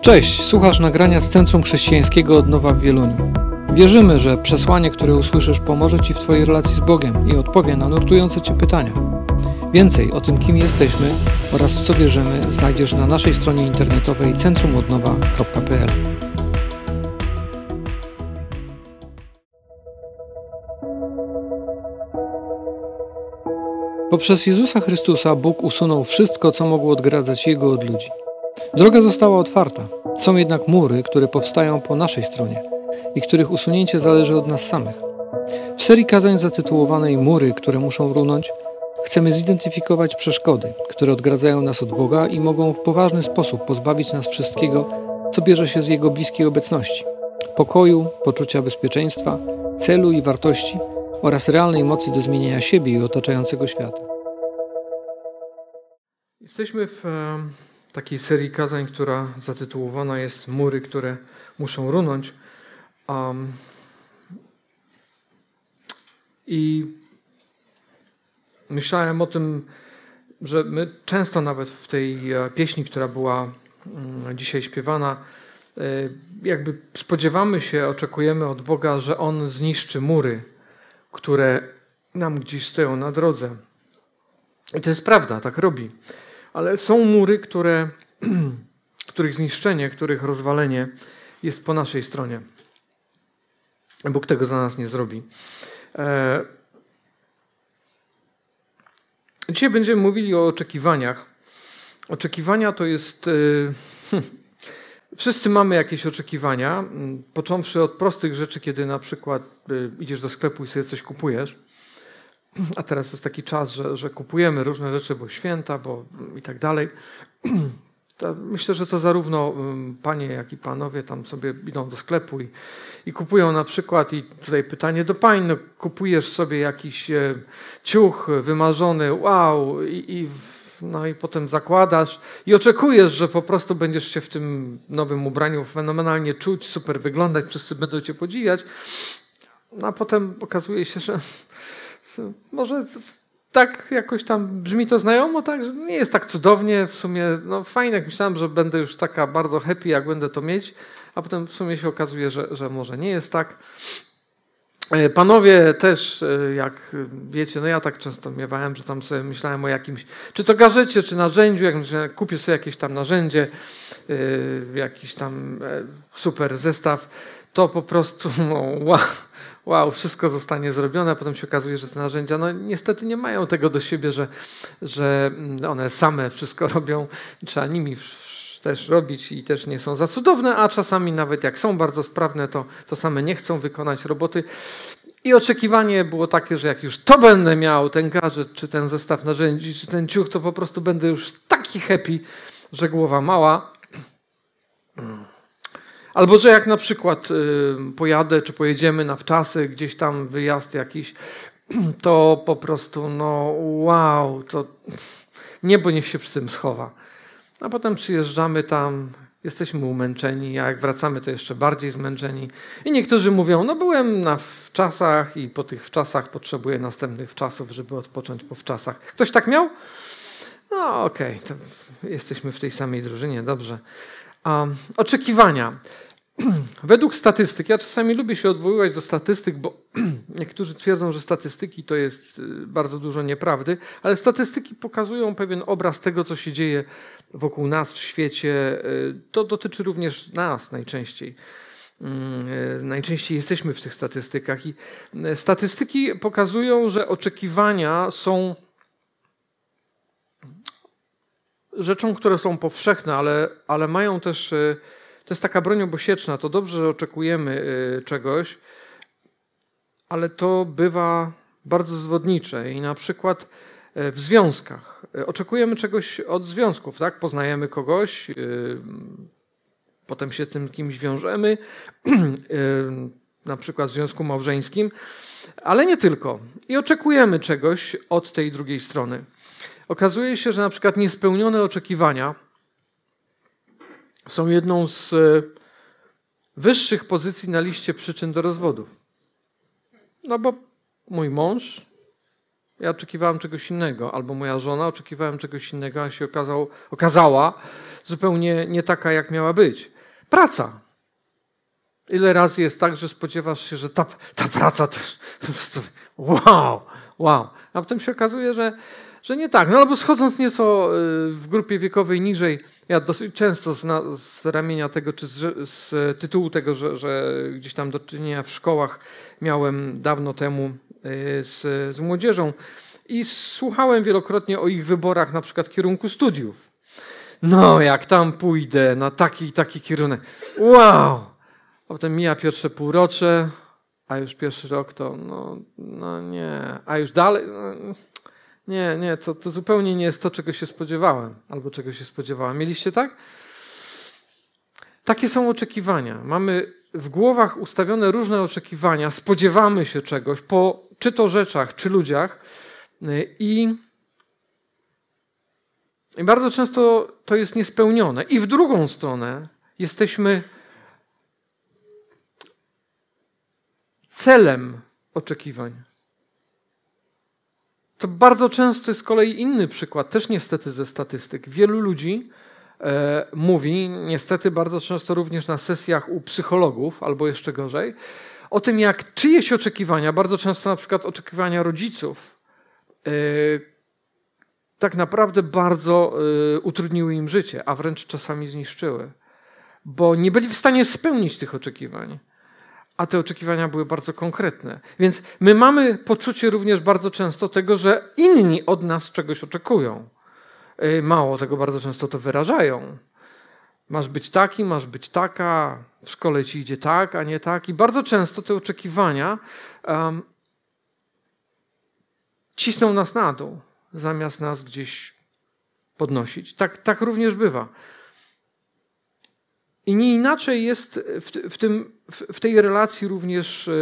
Cześć, słuchasz nagrania z Centrum Chrześcijańskiego Odnowa w Wieluniu. Wierzymy, że przesłanie, które usłyszysz, pomoże Ci w Twojej relacji z Bogiem i odpowie na nurtujące Cię pytania. Więcej o tym, kim jesteśmy oraz w co wierzymy, znajdziesz na naszej stronie internetowej centrumodnowa.pl. Poprzez Jezusa Chrystusa Bóg usunął wszystko, co mogło odgradzać Jego od ludzi. Droga została otwarta. Są jednak mury, które powstają po naszej stronie i których usunięcie zależy od nas samych. W serii kazań zatytułowanej Mury, które muszą runąć, chcemy zidentyfikować przeszkody, które odgradzają nas od Boga i mogą w poważny sposób pozbawić nas wszystkiego, co bierze się z Jego bliskiej obecności pokoju, poczucia bezpieczeństwa, celu i wartości oraz realnej mocy do zmienienia siebie i otaczającego świata. Jesteśmy w takiej serii kazań, która zatytułowana jest Mury, które muszą runąć. Um, I myślałem o tym, że my często nawet w tej e, pieśni, która była mm, dzisiaj śpiewana, e, jakby spodziewamy się, oczekujemy od Boga, że On zniszczy mury, które nam gdzieś stoją na drodze. I to jest prawda, tak robi. Ale są mury, które, których zniszczenie, których rozwalenie jest po naszej stronie. Bóg tego za nas nie zrobi. E, dzisiaj będziemy mówili o oczekiwaniach. Oczekiwania to jest. E, wszyscy mamy jakieś oczekiwania, począwszy od prostych rzeczy, kiedy na przykład e, idziesz do sklepu i sobie coś kupujesz a teraz jest taki czas, że, że kupujemy różne rzeczy, bo święta, bo i tak dalej. Myślę, że to zarówno panie, jak i panowie tam sobie idą do sklepu i, i kupują na przykład, i tutaj pytanie do pań, no, kupujesz sobie jakiś e, ciuch wymarzony, wow, i, i, no i potem zakładasz i oczekujesz, że po prostu będziesz się w tym nowym ubraniu fenomenalnie czuć, super wyglądać, wszyscy będą cię podziwiać, no a potem okazuje się, że może tak jakoś tam brzmi to znajomo, tak, że nie jest tak cudownie, w sumie, no fajnie, jak myślałem, że będę już taka bardzo happy, jak będę to mieć, a potem w sumie się okazuje, że, że może nie jest tak. E, panowie też, e, jak wiecie, no ja tak często miewałem, że tam sobie myślałem o jakimś, czy to gazecie, czy narzędziu, jak kupię sobie jakieś tam narzędzie, jakiś tam super zestaw, to po prostu, no, wow, wow, wszystko zostanie zrobione, a potem się okazuje, że te narzędzia no, niestety nie mają tego do siebie, że, że one same wszystko robią, trzeba nimi też robić i też nie są za cudowne, a czasami nawet jak są bardzo sprawne, to, to same nie chcą wykonać roboty. I oczekiwanie było takie, że jak już to będę miał, ten gadżet, czy ten zestaw narzędzi, czy ten ciuch, to po prostu będę już taki happy, że głowa mała. Albo że jak na przykład y, pojadę, czy pojedziemy na wczasy, gdzieś tam wyjazd jakiś, to po prostu, no wow, to niebo niech się przy tym schowa. A potem przyjeżdżamy tam, jesteśmy umęczeni, a jak wracamy, to jeszcze bardziej zmęczeni. I niektórzy mówią, no byłem na wczasach i po tych wczasach potrzebuję następnych wczasów, żeby odpocząć po wczasach. Ktoś tak miał? No okej, okay, jesteśmy w tej samej drużynie, dobrze. Um, oczekiwania. Według statystyk, ja czasami lubię się odwoływać do statystyk, bo niektórzy twierdzą, że statystyki to jest y, bardzo dużo nieprawdy, ale statystyki pokazują pewien obraz tego, co się dzieje wokół nas w świecie. Y, to dotyczy również nas najczęściej. Mm, y, najczęściej jesteśmy w tych statystykach i statystyki pokazują, że oczekiwania są rzeczą, które są powszechne, ale, ale mają też to jest taka broń obosieczna. To dobrze, że oczekujemy y, czegoś, ale to bywa bardzo zwodnicze i na przykład e, w związkach. E, oczekujemy czegoś od związków, tak? Poznajemy kogoś, y, potem się z tym kimś wiążemy, y, na przykład w związku małżeńskim, ale nie tylko. I oczekujemy czegoś od tej drugiej strony. Okazuje się, że na przykład niespełnione oczekiwania są jedną z e, wyższych pozycji na liście przyczyn do rozwodów. No bo mój mąż Ja oczekiwałem czegoś innego, albo moja żona oczekiwałem czegoś innego, a się okazał, okazała zupełnie nie taka, jak miała być. Praca. Ile razy jest tak, że spodziewasz się, że ta, ta praca po prostu wow, wow. A potem się okazuje, że, że nie tak. No albo schodząc nieco y, w grupie wiekowej niżej, ja dosyć często z, na, z ramienia tego, czy z, z tytułu tego, że, że, gdzieś tam do czynienia w szkołach miałem dawno temu y, z, z młodzieżą i słuchałem wielokrotnie o ich wyborach na przykład kierunku studiów. No, jak tam pójdę na taki i taki kierunek. Wow! Potem mija pierwsze półrocze, a już pierwszy rok to no, no nie. A już dalej, no, nie, nie, to, to zupełnie nie jest to, czego się spodziewałem, albo czego się spodziewałem. Mieliście tak? Takie są oczekiwania. Mamy w głowach ustawione różne oczekiwania, spodziewamy się czegoś po czy to rzeczach, czy ludziach i, i bardzo często to jest niespełnione. I w drugą stronę jesteśmy celem oczekiwań. To bardzo często z kolei inny przykład, też niestety ze statystyk. Wielu ludzi e, mówi, niestety bardzo często również na sesjach u psychologów, albo jeszcze gorzej, o tym, jak czyjeś oczekiwania, bardzo często na przykład oczekiwania rodziców, e, tak naprawdę bardzo e, utrudniły im życie, a wręcz czasami zniszczyły, bo nie byli w stanie spełnić tych oczekiwań a te oczekiwania były bardzo konkretne. Więc my mamy poczucie również bardzo często tego, że inni od nas czegoś oczekują. Y, mało tego, bardzo często to wyrażają. Masz być taki, masz być taka, w szkole ci idzie tak, a nie tak. I bardzo często te oczekiwania um, cisną nas na dół, zamiast nas gdzieś podnosić. Tak, tak również bywa. I nie inaczej jest w, w, tym, w tej relacji również e,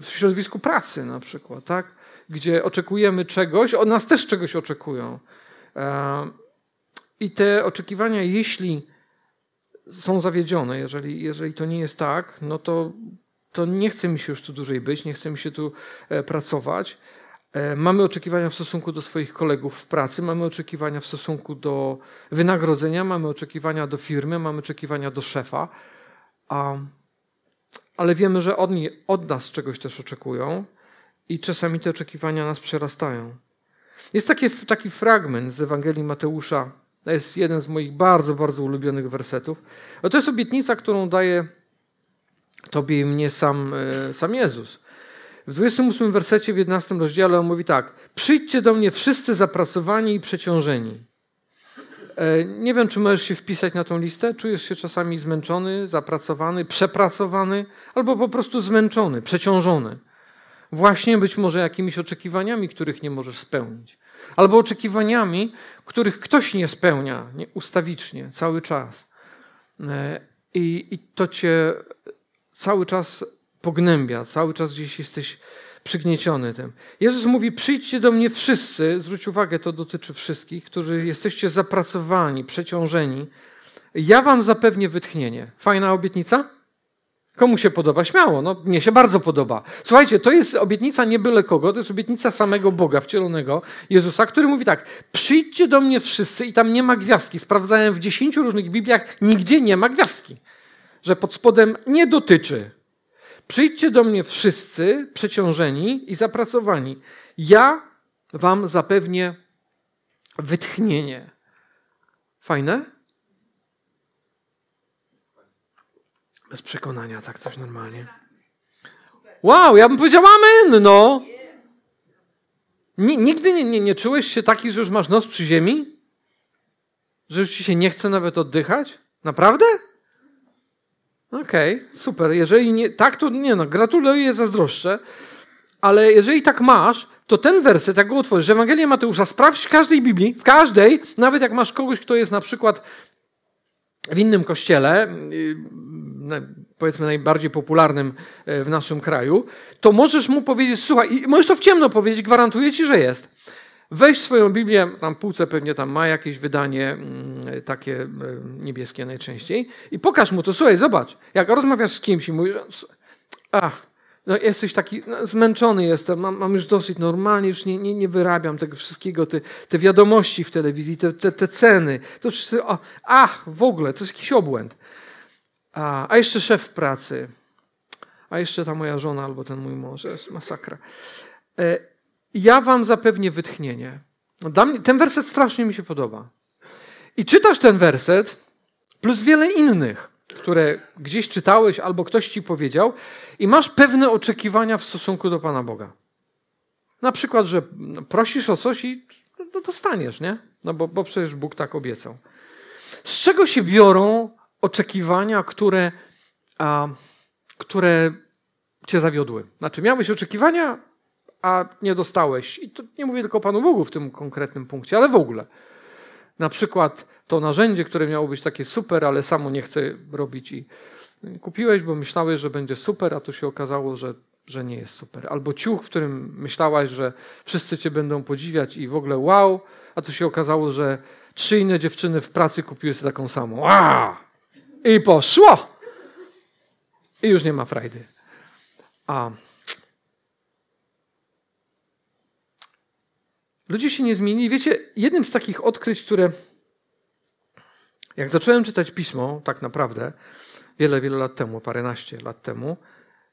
w środowisku pracy na przykład, tak? gdzie oczekujemy czegoś, od nas też czegoś oczekują. E, I te oczekiwania, jeśli są zawiedzione, jeżeli, jeżeli to nie jest tak, no to, to nie chce mi się już tu dłużej być, nie chce mi się tu e, pracować. Mamy oczekiwania w stosunku do swoich kolegów w pracy, mamy oczekiwania w stosunku do wynagrodzenia, mamy oczekiwania do firmy, mamy oczekiwania do szefa, a, ale wiemy, że oni od nas czegoś też oczekują i czasami te oczekiwania nas przerastają. Jest taki, taki fragment z Ewangelii Mateusza, to jest jeden z moich bardzo, bardzo ulubionych wersetów. To jest obietnica, którą daje Tobie i mnie sam, e, sam Jezus. W 28 wersecie w 11 rozdziale on mówi tak: Przyjdźcie do mnie wszyscy zapracowani i przeciążeni. E, nie wiem, czy możesz się wpisać na tą listę. Czujesz się czasami zmęczony, zapracowany, przepracowany, albo po prostu zmęczony, przeciążony. Właśnie być może jakimiś oczekiwaniami, których nie możesz spełnić. Albo oczekiwaniami, których ktoś nie spełnia nie, ustawicznie, cały czas. E, I, I to cię cały czas pognębia, cały czas gdzieś jesteś przygnieciony tym. Jezus mówi: Przyjdźcie do mnie wszyscy, zwróć uwagę, to dotyczy wszystkich, którzy jesteście zapracowani, przeciążeni. Ja wam zapewnię wytchnienie. Fajna obietnica? Komu się podoba? Śmiało, no mnie się bardzo podoba. Słuchajcie, to jest obietnica nie byle kogo, to jest obietnica samego Boga, wcielonego Jezusa, który mówi tak, przyjdźcie do mnie wszyscy i tam nie ma gwiazdki. Sprawdzałem w dziesięciu różnych Bibliach, nigdzie nie ma gwiazdki. Że pod spodem nie dotyczy Przyjdźcie do mnie wszyscy przeciążeni i zapracowani. Ja wam zapewnię wytchnienie. Fajne? Bez przekonania, tak coś normalnie. Wow, ja bym powiedział amen, no. Nigdy nie, nie, nie czułeś się taki, że już masz nos przy ziemi? Że już ci się nie chce nawet oddychać? Naprawdę? Okej, okay, super. Jeżeli nie, tak, to nie no, gratuluję, zazdroszczę. Ale jeżeli tak masz, to ten werset, jak go otworzysz, Ewangelię Mateusza, sprawdź w każdej Biblii, w każdej, nawet jak masz kogoś, kto jest na przykład w innym kościele, y, powiedzmy najbardziej popularnym e, w naszym kraju, to możesz mu powiedzieć, słuchaj, możesz to w ciemno powiedzieć, gwarantuję ci, że jest. Weź swoją Biblię, tam półce pewnie tam ma jakieś wydanie mm, takie e, niebieskie najczęściej i pokaż mu to. Słuchaj, zobacz, jak rozmawiasz z kimś i mówisz, a, no jesteś taki no, zmęczony jestem, mam, mam, już dosyć normalnie, już nie, nie, nie wyrabiam tego wszystkiego, te, te wiadomości w telewizji, te, te, te ceny, to wszyscy, o, ach, w ogóle, to jest jakiś obłęd. A, a jeszcze szef pracy, a jeszcze ta moja żona albo ten mój mąż, jest masakra. E, ja wam zapewnię wytchnienie. Mnie, ten werset strasznie mi się podoba. I czytasz ten werset, plus wiele innych, które gdzieś czytałeś albo ktoś ci powiedział, i masz pewne oczekiwania w stosunku do Pana Boga. Na przykład, że prosisz o coś i no, dostaniesz, nie? No bo, bo przecież Bóg tak obiecał. Z czego się biorą oczekiwania, które, a, które cię zawiodły? Znaczy, miałeś oczekiwania, a nie dostałeś. I to nie mówię tylko Panu Bogu w tym konkretnym punkcie, ale w ogóle. Na przykład to narzędzie, które miało być takie super, ale samo nie chce robić i kupiłeś, bo myślałeś, że będzie super, a tu się okazało, że, że nie jest super. Albo ciuch, w którym myślałaś, że wszyscy cię będą podziwiać i w ogóle wow, a tu się okazało, że trzy inne dziewczyny w pracy kupiły sobie taką samą. Wow! I poszło! I już nie ma frajdy. A ludzie się nie zmienili. Wiecie, jednym z takich odkryć, które jak zacząłem czytać pismo, tak naprawdę, wiele, wiele lat temu, paręnaście lat temu,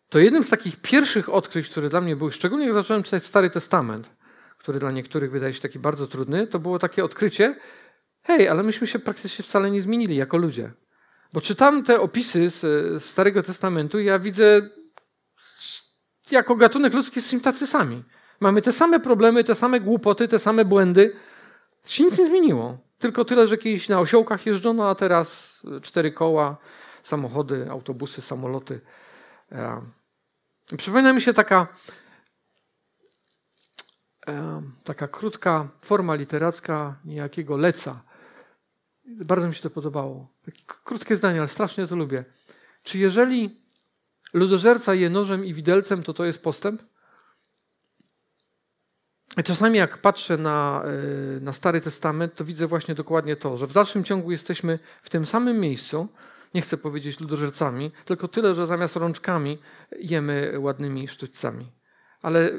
to jednym z takich pierwszych odkryć, które dla mnie były, szczególnie jak zacząłem czytać Stary Testament, który dla niektórych wydaje się taki bardzo trudny, to było takie odkrycie, hej, ale myśmy się praktycznie wcale nie zmienili jako ludzie. Bo czytam te opisy z Starego Testamentu i ja widzę, jako gatunek ludzki jesteśmy tacy sami. Mamy te same problemy, te same głupoty, te same błędy. Się nic nie zmieniło. Tylko tyle, że kiedyś na osiołkach jeżdżono, a teraz cztery koła, samochody, autobusy, samoloty. Przypomina mi się taka, taka krótka forma literacka niejakiego Leca. Bardzo mi się to podobało. Takie krótkie zdanie, ale strasznie to lubię. Czy jeżeli ludożerca je nożem i widelcem, to to jest postęp? Czasami jak patrzę na, e, na Stary Testament, to widzę właśnie dokładnie to, że w dalszym ciągu jesteśmy w tym samym miejscu, nie chcę powiedzieć ludożercami, tylko tyle, że zamiast rączkami jemy ładnymi sztućcami. Ale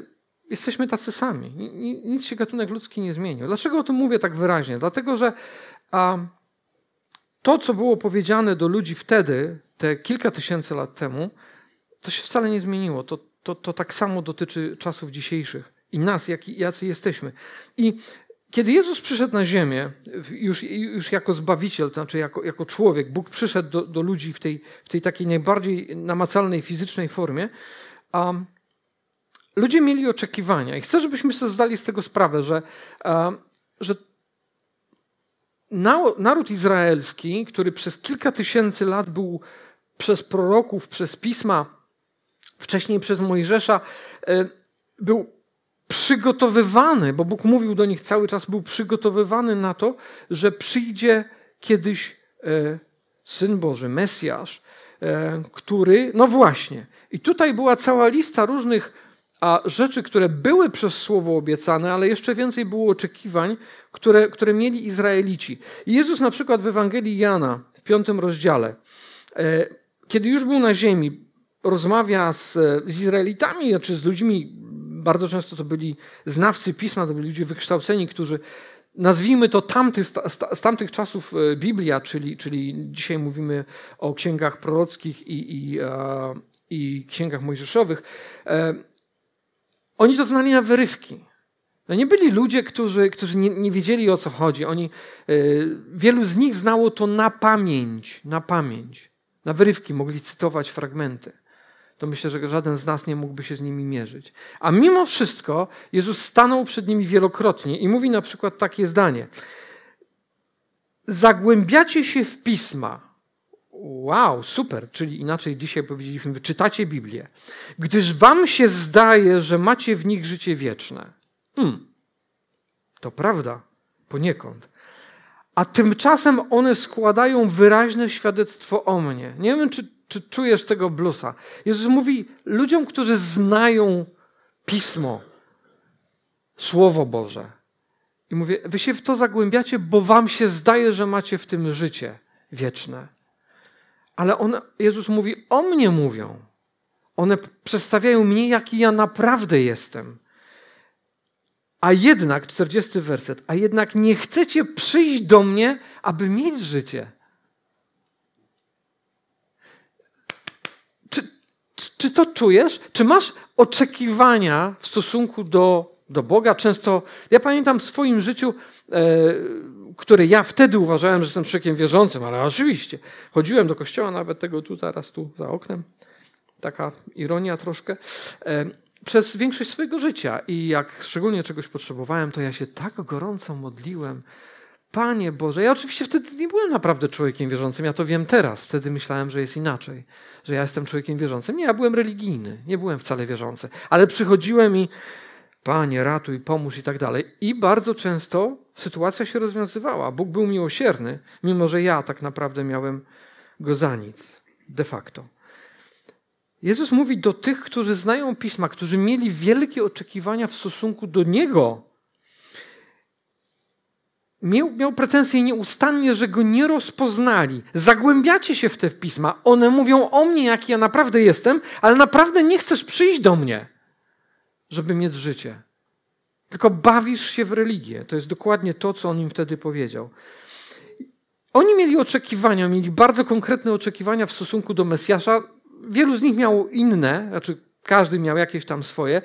jesteśmy tacy sami. Nic się gatunek ludzki nie zmienił. Dlaczego o tym mówię tak wyraźnie? Dlatego, że a, to, co było powiedziane do ludzi wtedy, te kilka tysięcy lat temu, to się wcale nie zmieniło. To, to, to tak samo dotyczy czasów dzisiejszych i nas, jak, jacy jesteśmy. I kiedy Jezus przyszedł na ziemię, już, już jako zbawiciel, to znaczy jako, jako człowiek, Bóg przyszedł do, do ludzi w tej, w tej takiej najbardziej namacalnej, fizycznej formie, a ludzie mieli oczekiwania. I chcę, żebyśmy sobie zdali z tego sprawę, że, a, że naród izraelski, który przez kilka tysięcy lat był przez proroków, przez pisma, wcześniej przez Mojżesza, e, był przygotowywany, bo Bóg mówił do nich cały czas, był przygotowywany na to, że przyjdzie kiedyś e, Syn Boży, Mesjasz, e, który, no właśnie, i tutaj była cała lista różnych a, rzeczy, które były przez Słowo obiecane, ale jeszcze więcej było oczekiwań, które, które mieli Izraelici. Jezus na przykład w Ewangelii Jana w piątym rozdziale, e, kiedy już był na ziemi, rozmawia z, z Izraelitami, czy znaczy z ludźmi bardzo często to byli znawcy pisma, to byli ludzie wykształceni, którzy nazwijmy to tamty, z tamtych czasów e, Biblia, czyli, czyli dzisiaj mówimy o księgach prorockich i, i, e, i księgach mojżeszowych, e, oni to znali na wyrywki. No nie byli ludzie, którzy, którzy nie, nie wiedzieli o co chodzi. Oni, wielu z nich znało to na pamięć, na pamięć. Na wyrywki mogli cytować fragmenty to myślę, że żaden z nas nie mógłby się z nimi mierzyć. A mimo wszystko Jezus stanął przed nimi wielokrotnie i mówi na przykład takie zdanie. Zagłębiacie się w pisma. Wow, super, czyli inaczej dzisiaj powiedzieliśmy, czytacie Biblię, gdyż wam się zdaje, że macie w nich życie wieczne. Hmm, to prawda, poniekąd. A tymczasem one składają wyraźne świadectwo o mnie. Nie wiem, czy czy czujesz tego blusa? Jezus mówi ludziom, którzy znają Pismo, Słowo Boże. I mówię, wy się w to zagłębiacie, bo wam się zdaje, że macie w tym życie wieczne. Ale on, Jezus mówi, o mnie mówią. One przedstawiają mnie, jaki ja naprawdę jestem. A jednak, 40 werset, a jednak nie chcecie przyjść do mnie, aby mieć życie. Czy, czy to czujesz? Czy masz oczekiwania w stosunku do, do Boga? Często, ja pamiętam w swoim życiu, e, które ja wtedy uważałem, że jestem człowiekiem wierzącym, ale oczywiście, chodziłem do kościoła, nawet tego tu, zaraz tu, za oknem. Taka ironia troszkę. E, przez większość swojego życia i jak szczególnie czegoś potrzebowałem, to ja się tak gorąco modliłem. Panie Boże, ja oczywiście wtedy nie byłem naprawdę człowiekiem wierzącym, ja to wiem teraz. Wtedy myślałem, że jest inaczej, że ja jestem człowiekiem wierzącym. Nie, ja byłem religijny, nie byłem wcale wierzący, ale przychodziłem i Panie, ratuj, pomóż i tak dalej. I bardzo często sytuacja się rozwiązywała. Bóg był miłosierny, mimo że ja tak naprawdę miałem go za nic, de facto. Jezus mówi do tych, którzy znają pisma, którzy mieli wielkie oczekiwania w stosunku do Niego. Miał, miał pretensje nieustannie, że go nie rozpoznali. Zagłębiacie się w te pisma. One mówią o mnie, jaki ja naprawdę jestem, ale naprawdę nie chcesz przyjść do mnie, żeby mieć życie. Tylko bawisz się w religię. To jest dokładnie to, co on im wtedy powiedział. Oni mieli oczekiwania, mieli bardzo konkretne oczekiwania w stosunku do Mesjasza, wielu z nich miało inne, znaczy każdy miał jakieś tam swoje.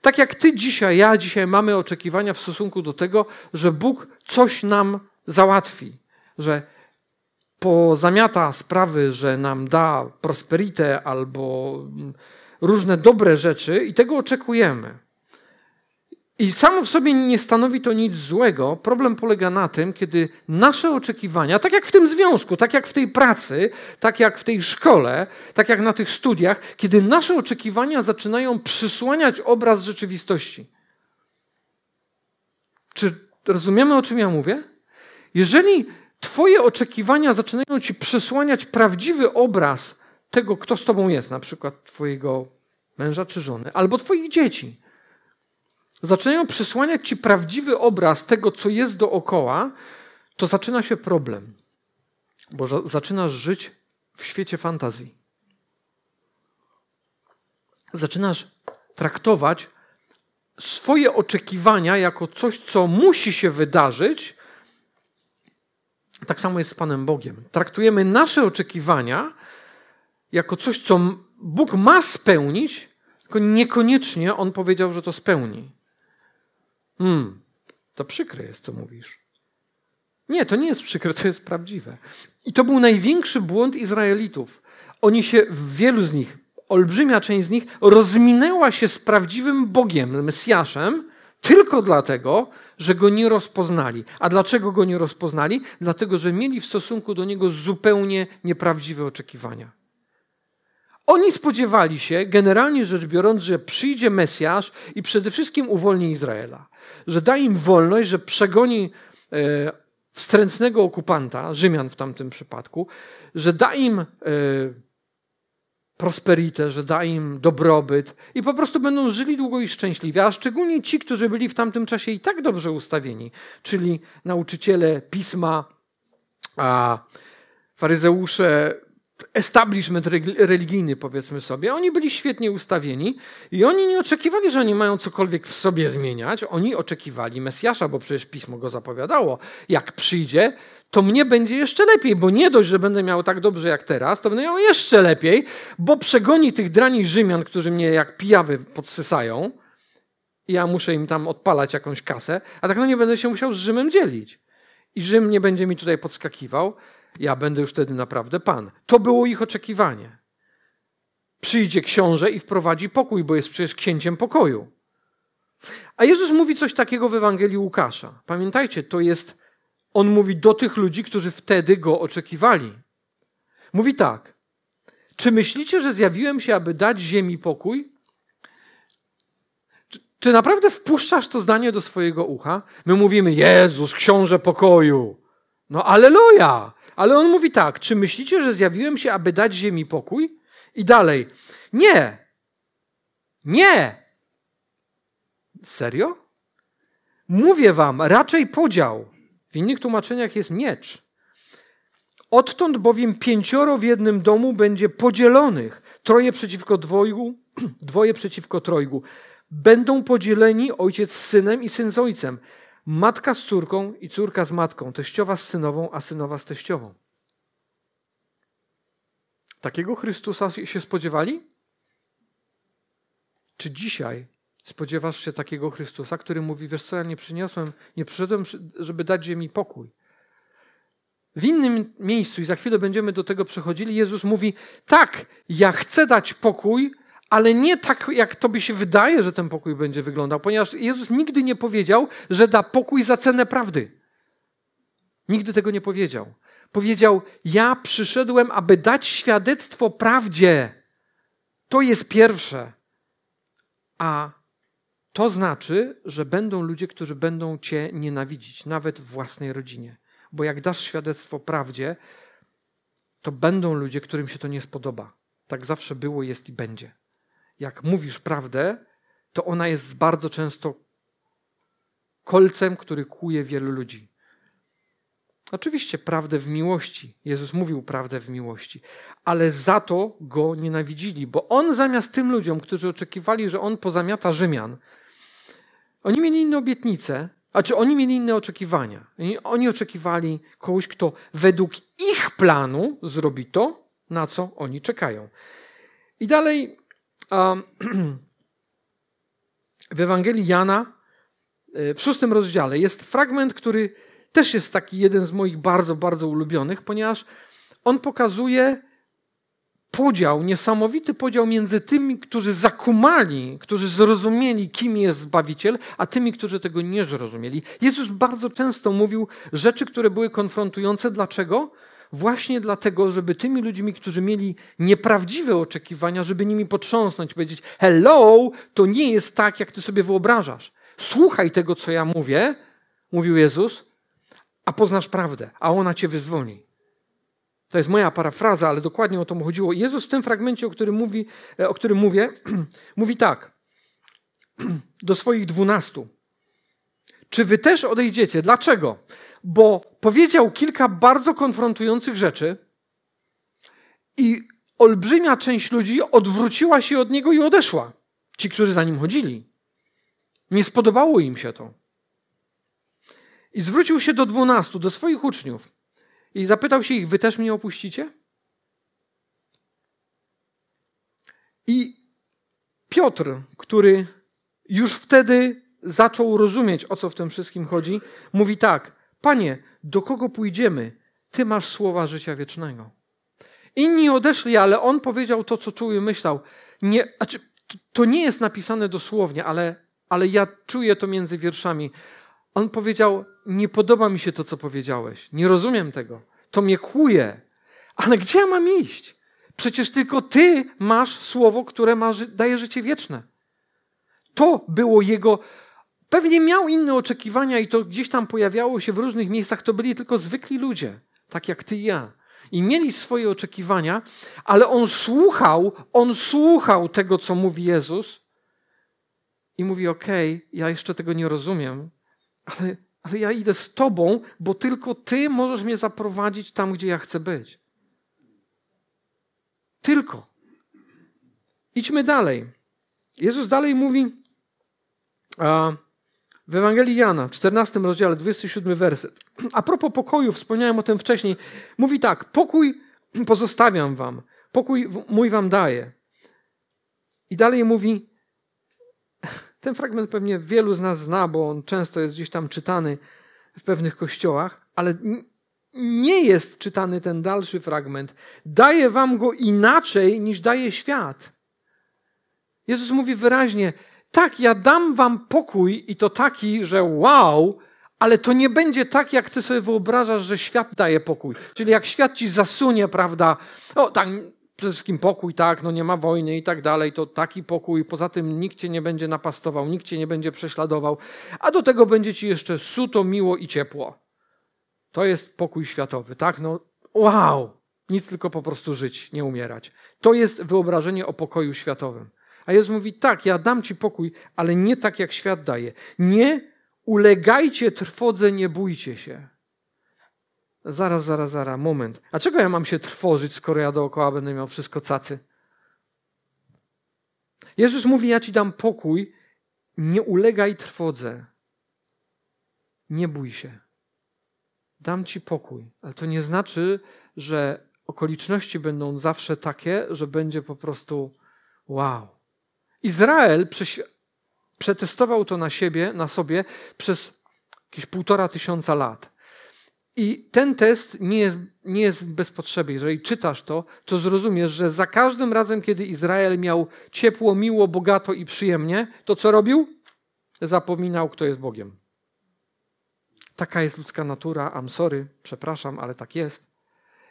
Tak jak ty dzisiaj, ja dzisiaj mamy oczekiwania w stosunku do tego, że Bóg coś nam załatwi, że pozamiata sprawy, że nam da prosperitę albo różne dobre rzeczy i tego oczekujemy. I samo w sobie nie stanowi to nic złego. Problem polega na tym, kiedy nasze oczekiwania, tak jak w tym związku, tak jak w tej pracy, tak jak w tej szkole, tak jak na tych studiach, kiedy nasze oczekiwania zaczynają przysłaniać obraz rzeczywistości. Czy rozumiemy, o czym ja mówię? Jeżeli Twoje oczekiwania zaczynają ci przysłaniać prawdziwy obraz tego, kto z Tobą jest, na przykład Twojego męża czy żony, albo Twoich dzieci zaczynają przysłaniać ci prawdziwy obraz tego, co jest dookoła, to zaczyna się problem. Bo zaczynasz żyć w świecie fantazji. Zaczynasz traktować swoje oczekiwania jako coś, co musi się wydarzyć. Tak samo jest z Panem Bogiem. Traktujemy nasze oczekiwania jako coś, co Bóg ma spełnić, tylko niekoniecznie On powiedział, że to spełni. Hmm, to przykre jest, co mówisz. Nie, to nie jest przykre, to jest prawdziwe. I to był największy błąd Izraelitów. Oni się, wielu z nich, olbrzymia część z nich, rozminęła się z prawdziwym Bogiem, Mesjaszem, tylko dlatego, że go nie rozpoznali. A dlaczego go nie rozpoznali? Dlatego, że mieli w stosunku do niego zupełnie nieprawdziwe oczekiwania. Oni spodziewali się, generalnie rzecz biorąc, że przyjdzie Mesjasz i przede wszystkim uwolni Izraela. Że da im wolność, że przegoni e, wstrętnego okupanta, Rzymian w tamtym przypadku, że da im e, prosperitę, że da im dobrobyt i po prostu będą żyli długo i szczęśliwie, a szczególnie ci, którzy byli w tamtym czasie i tak dobrze ustawieni, czyli nauczyciele pisma, a faryzeusze, establishment religijny, powiedzmy sobie, oni byli świetnie ustawieni i oni nie oczekiwali, że oni mają cokolwiek w sobie zmieniać. Oni oczekiwali Mesjasza, bo przecież pismo go zapowiadało. Jak przyjdzie, to mnie będzie jeszcze lepiej, bo nie dość, że będę miał tak dobrze jak teraz, to będę miał jeszcze lepiej, bo przegoni tych drani Rzymian, którzy mnie jak pijawy podsysają i ja muszę im tam odpalać jakąś kasę, a tak no nie będę się musiał z Rzymem dzielić. I Rzym nie będzie mi tutaj podskakiwał, ja będę już wtedy naprawdę Pan. To było ich oczekiwanie. Przyjdzie książę i wprowadzi pokój, bo jest przecież księciem pokoju. A Jezus mówi coś takiego w Ewangelii Łukasza. Pamiętajcie, to jest, on mówi do tych ludzi, którzy wtedy go oczekiwali. Mówi tak. Czy myślicie, że zjawiłem się, aby dać ziemi pokój? Czy, czy naprawdę wpuszczasz to zdanie do swojego ucha? My mówimy, Jezus, książę pokoju. No aleluja! Ale on mówi tak: Czy myślicie, że zjawiłem się, aby dać ziemi pokój? I dalej: Nie. Nie. Serio? Mówię wam, raczej podział. W innych tłumaczeniach jest miecz. Odtąd bowiem pięcioro w jednym domu będzie podzielonych, troje przeciwko dwojgu, dwoje przeciwko trojgu. Będą podzieleni ojciec z synem i syn z ojcem, matka z córką i córka z matką, teściowa z synową, a synowa z teściową. Takiego Chrystusa się spodziewali? Czy dzisiaj spodziewasz się takiego Chrystusa, który mówi: Wiesz co, ja nie przyniosłem, nie przyszedłem, żeby dać ziemi pokój. W innym miejscu, i za chwilę będziemy do tego przechodzili, Jezus mówi: Tak, ja chcę dać pokój, ale nie tak, jak tobie się wydaje, że ten pokój będzie wyglądał, ponieważ Jezus nigdy nie powiedział, że da pokój za cenę prawdy. Nigdy tego nie powiedział. Powiedział: Ja przyszedłem, aby dać świadectwo prawdzie. To jest pierwsze. A to znaczy, że będą ludzie, którzy będą cię nienawidzić, nawet w własnej rodzinie. Bo jak dasz świadectwo prawdzie, to będą ludzie, którym się to nie spodoba. Tak zawsze było, jest i będzie. Jak mówisz prawdę, to ona jest bardzo często kolcem, który kłuje wielu ludzi. Oczywiście prawdę w miłości. Jezus mówił prawdę w miłości, ale za to go nienawidzili, bo on zamiast tym ludziom, którzy oczekiwali, że on pozamiata Rzymian, oni mieli inne obietnice, a czy oni mieli inne oczekiwania. Oni oczekiwali kogoś, kto według ich planu zrobi to, na co oni czekają. I dalej w Ewangelii Jana e, w szóstym rozdziale jest fragment, który też jest taki jeden z moich bardzo, bardzo ulubionych, ponieważ on pokazuje podział, niesamowity podział między tymi, którzy zakumali, którzy zrozumieli, kim jest Zbawiciel, a tymi, którzy tego nie zrozumieli. Jezus bardzo często mówił rzeczy, które były konfrontujące. Dlaczego? Właśnie dlatego, żeby tymi ludźmi, którzy mieli nieprawdziwe oczekiwania, żeby nimi potrząsnąć, powiedzieć: Hello, to nie jest tak, jak ty sobie wyobrażasz. Słuchaj tego, co ja mówię, mówił Jezus, a poznasz prawdę, a ona cię wyzwoli. To jest moja parafraza, ale dokładnie o to mu chodziło. Jezus w tym fragmencie, o którym, mówi, e, o którym mówię, mówi tak do swoich dwunastu. Czy wy też odejdziecie? Dlaczego? Bo powiedział kilka bardzo konfrontujących rzeczy i olbrzymia część ludzi odwróciła się od niego i odeszła. Ci, którzy za nim chodzili. Nie spodobało im się to. I zwrócił się do dwunastu, do swoich uczniów. I zapytał się ich, wy też mnie opuścicie? I Piotr, który już wtedy zaczął rozumieć, o co w tym wszystkim chodzi, mówi tak: Panie, do kogo pójdziemy? Ty masz słowa życia wiecznego. Inni odeszli, ale on powiedział to, co czuł i myślał. Nie, znaczy, to nie jest napisane dosłownie, ale, ale ja czuję to między wierszami. On powiedział: Nie podoba mi się to, co powiedziałeś. Nie rozumiem tego. To mnie kłuje. Ale gdzie ja mam iść? Przecież tylko Ty masz słowo, które ma, daje życie wieczne. To było jego. Pewnie miał inne oczekiwania i to gdzieś tam pojawiało się w różnych miejscach. To byli tylko zwykli ludzie, tak jak Ty i ja. I mieli swoje oczekiwania, ale on słuchał, on słuchał tego, co mówi Jezus i mówi: Okej, okay, ja jeszcze tego nie rozumiem, ale, ale ja idę z Tobą, bo tylko Ty możesz mnie zaprowadzić tam, gdzie ja chcę być. Tylko. Idźmy dalej. Jezus dalej mówi w Ewangelii Jana, w 14 rozdziale, 27 werset. A propos pokoju, wspomniałem o tym wcześniej, mówi tak: Pokój pozostawiam wam, pokój mój wam daję. I dalej mówi: ten fragment pewnie wielu z nas zna, bo on często jest gdzieś tam czytany w pewnych kościołach, ale nie jest czytany ten dalszy fragment. Daje wam go inaczej niż daje świat. Jezus mówi wyraźnie: Tak, ja dam wam pokój i to taki, że wow, ale to nie będzie tak, jak ty sobie wyobrażasz, że świat daje pokój. Czyli jak świat ci zasunie, prawda? O, tak, przede wszystkim pokój, tak, no nie ma wojny i tak dalej, to taki pokój, poza tym nikt cię nie będzie napastował, nikt cię nie będzie prześladował, a do tego będzie ci jeszcze suto, miło i ciepło. To jest pokój światowy, tak? No wow! Nic tylko po prostu żyć, nie umierać. To jest wyobrażenie o pokoju światowym. A Jezus mówi, tak, ja dam ci pokój, ale nie tak, jak świat daje. Nie ulegajcie trwodze, nie bójcie się. Zaraz, zaraz, zaraz, moment. A czego ja mam się trwożyć, skoro ja dookoła będę miał wszystko cacy? Jezus mówi: Ja ci dam pokój, nie ulegaj trwodze. Nie bój się. Dam ci pokój. Ale to nie znaczy, że okoliczności będą zawsze takie, że będzie po prostu wow. Izrael przetestował to na siebie, na sobie przez jakieś półtora tysiąca lat. I ten test nie jest, nie jest bez potrzeby. Jeżeli czytasz to, to zrozumiesz, że za każdym razem, kiedy Izrael miał ciepło, miło, bogato i przyjemnie, to co robił? Zapominał, kto jest Bogiem. Taka jest ludzka natura. I'm sorry, przepraszam, ale tak jest.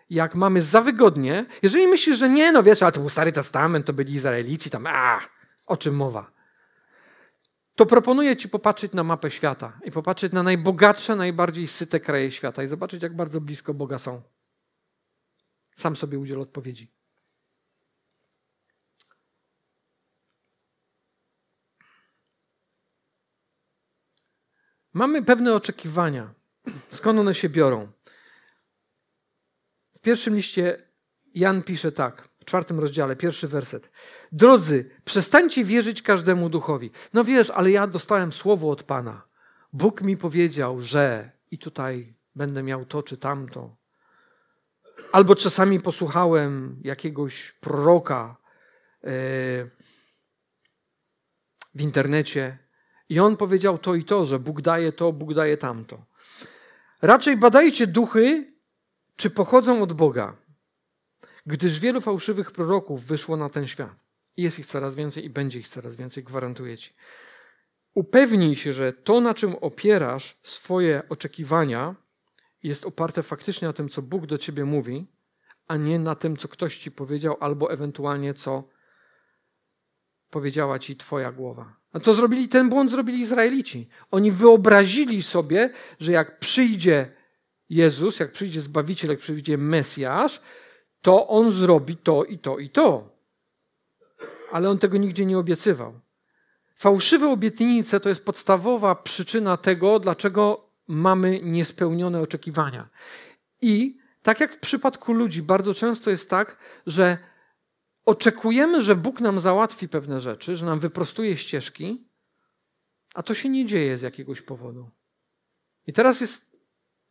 Jak mamy za wygodnie, jeżeli myślisz, że nie, no wiesz, ale to był Stary Testament, to byli Izraelici, tam, a, o czym mowa? to proponuję Ci popatrzeć na mapę świata i popatrzeć na najbogatsze, najbardziej syte kraje świata i zobaczyć, jak bardzo blisko Boga są. Sam sobie udziel odpowiedzi. Mamy pewne oczekiwania. Skąd one się biorą? W pierwszym liście Jan pisze tak, czwartym rozdziale, pierwszy werset. Drodzy, przestańcie wierzyć każdemu duchowi. No wiesz, ale ja dostałem słowo od Pana. Bóg mi powiedział, że i tutaj będę miał to czy tamto. Albo czasami posłuchałem jakiegoś proroka e, w internecie i on powiedział to i to, że Bóg daje to, Bóg daje tamto. Raczej badajcie duchy, czy pochodzą od Boga, gdyż wielu fałszywych proroków wyszło na ten świat. Jest ich coraz więcej i będzie ich coraz więcej, gwarantuję ci. Upewnij się, że to, na czym opierasz swoje oczekiwania, jest oparte faktycznie na tym, co Bóg do ciebie mówi, a nie na tym, co ktoś ci powiedział, albo ewentualnie co powiedziała ci twoja głowa. A to zrobili, ten błąd zrobili Izraelici. Oni wyobrazili sobie, że jak przyjdzie Jezus, jak przyjdzie Zbawiciel, jak przyjdzie Mesjasz, to On zrobi to i to i to ale on tego nigdzie nie obiecywał. Fałszywe obietnice to jest podstawowa przyczyna tego, dlaczego mamy niespełnione oczekiwania. I tak jak w przypadku ludzi, bardzo często jest tak, że oczekujemy, że Bóg nam załatwi pewne rzeczy, że nam wyprostuje ścieżki, a to się nie dzieje z jakiegoś powodu. I teraz jest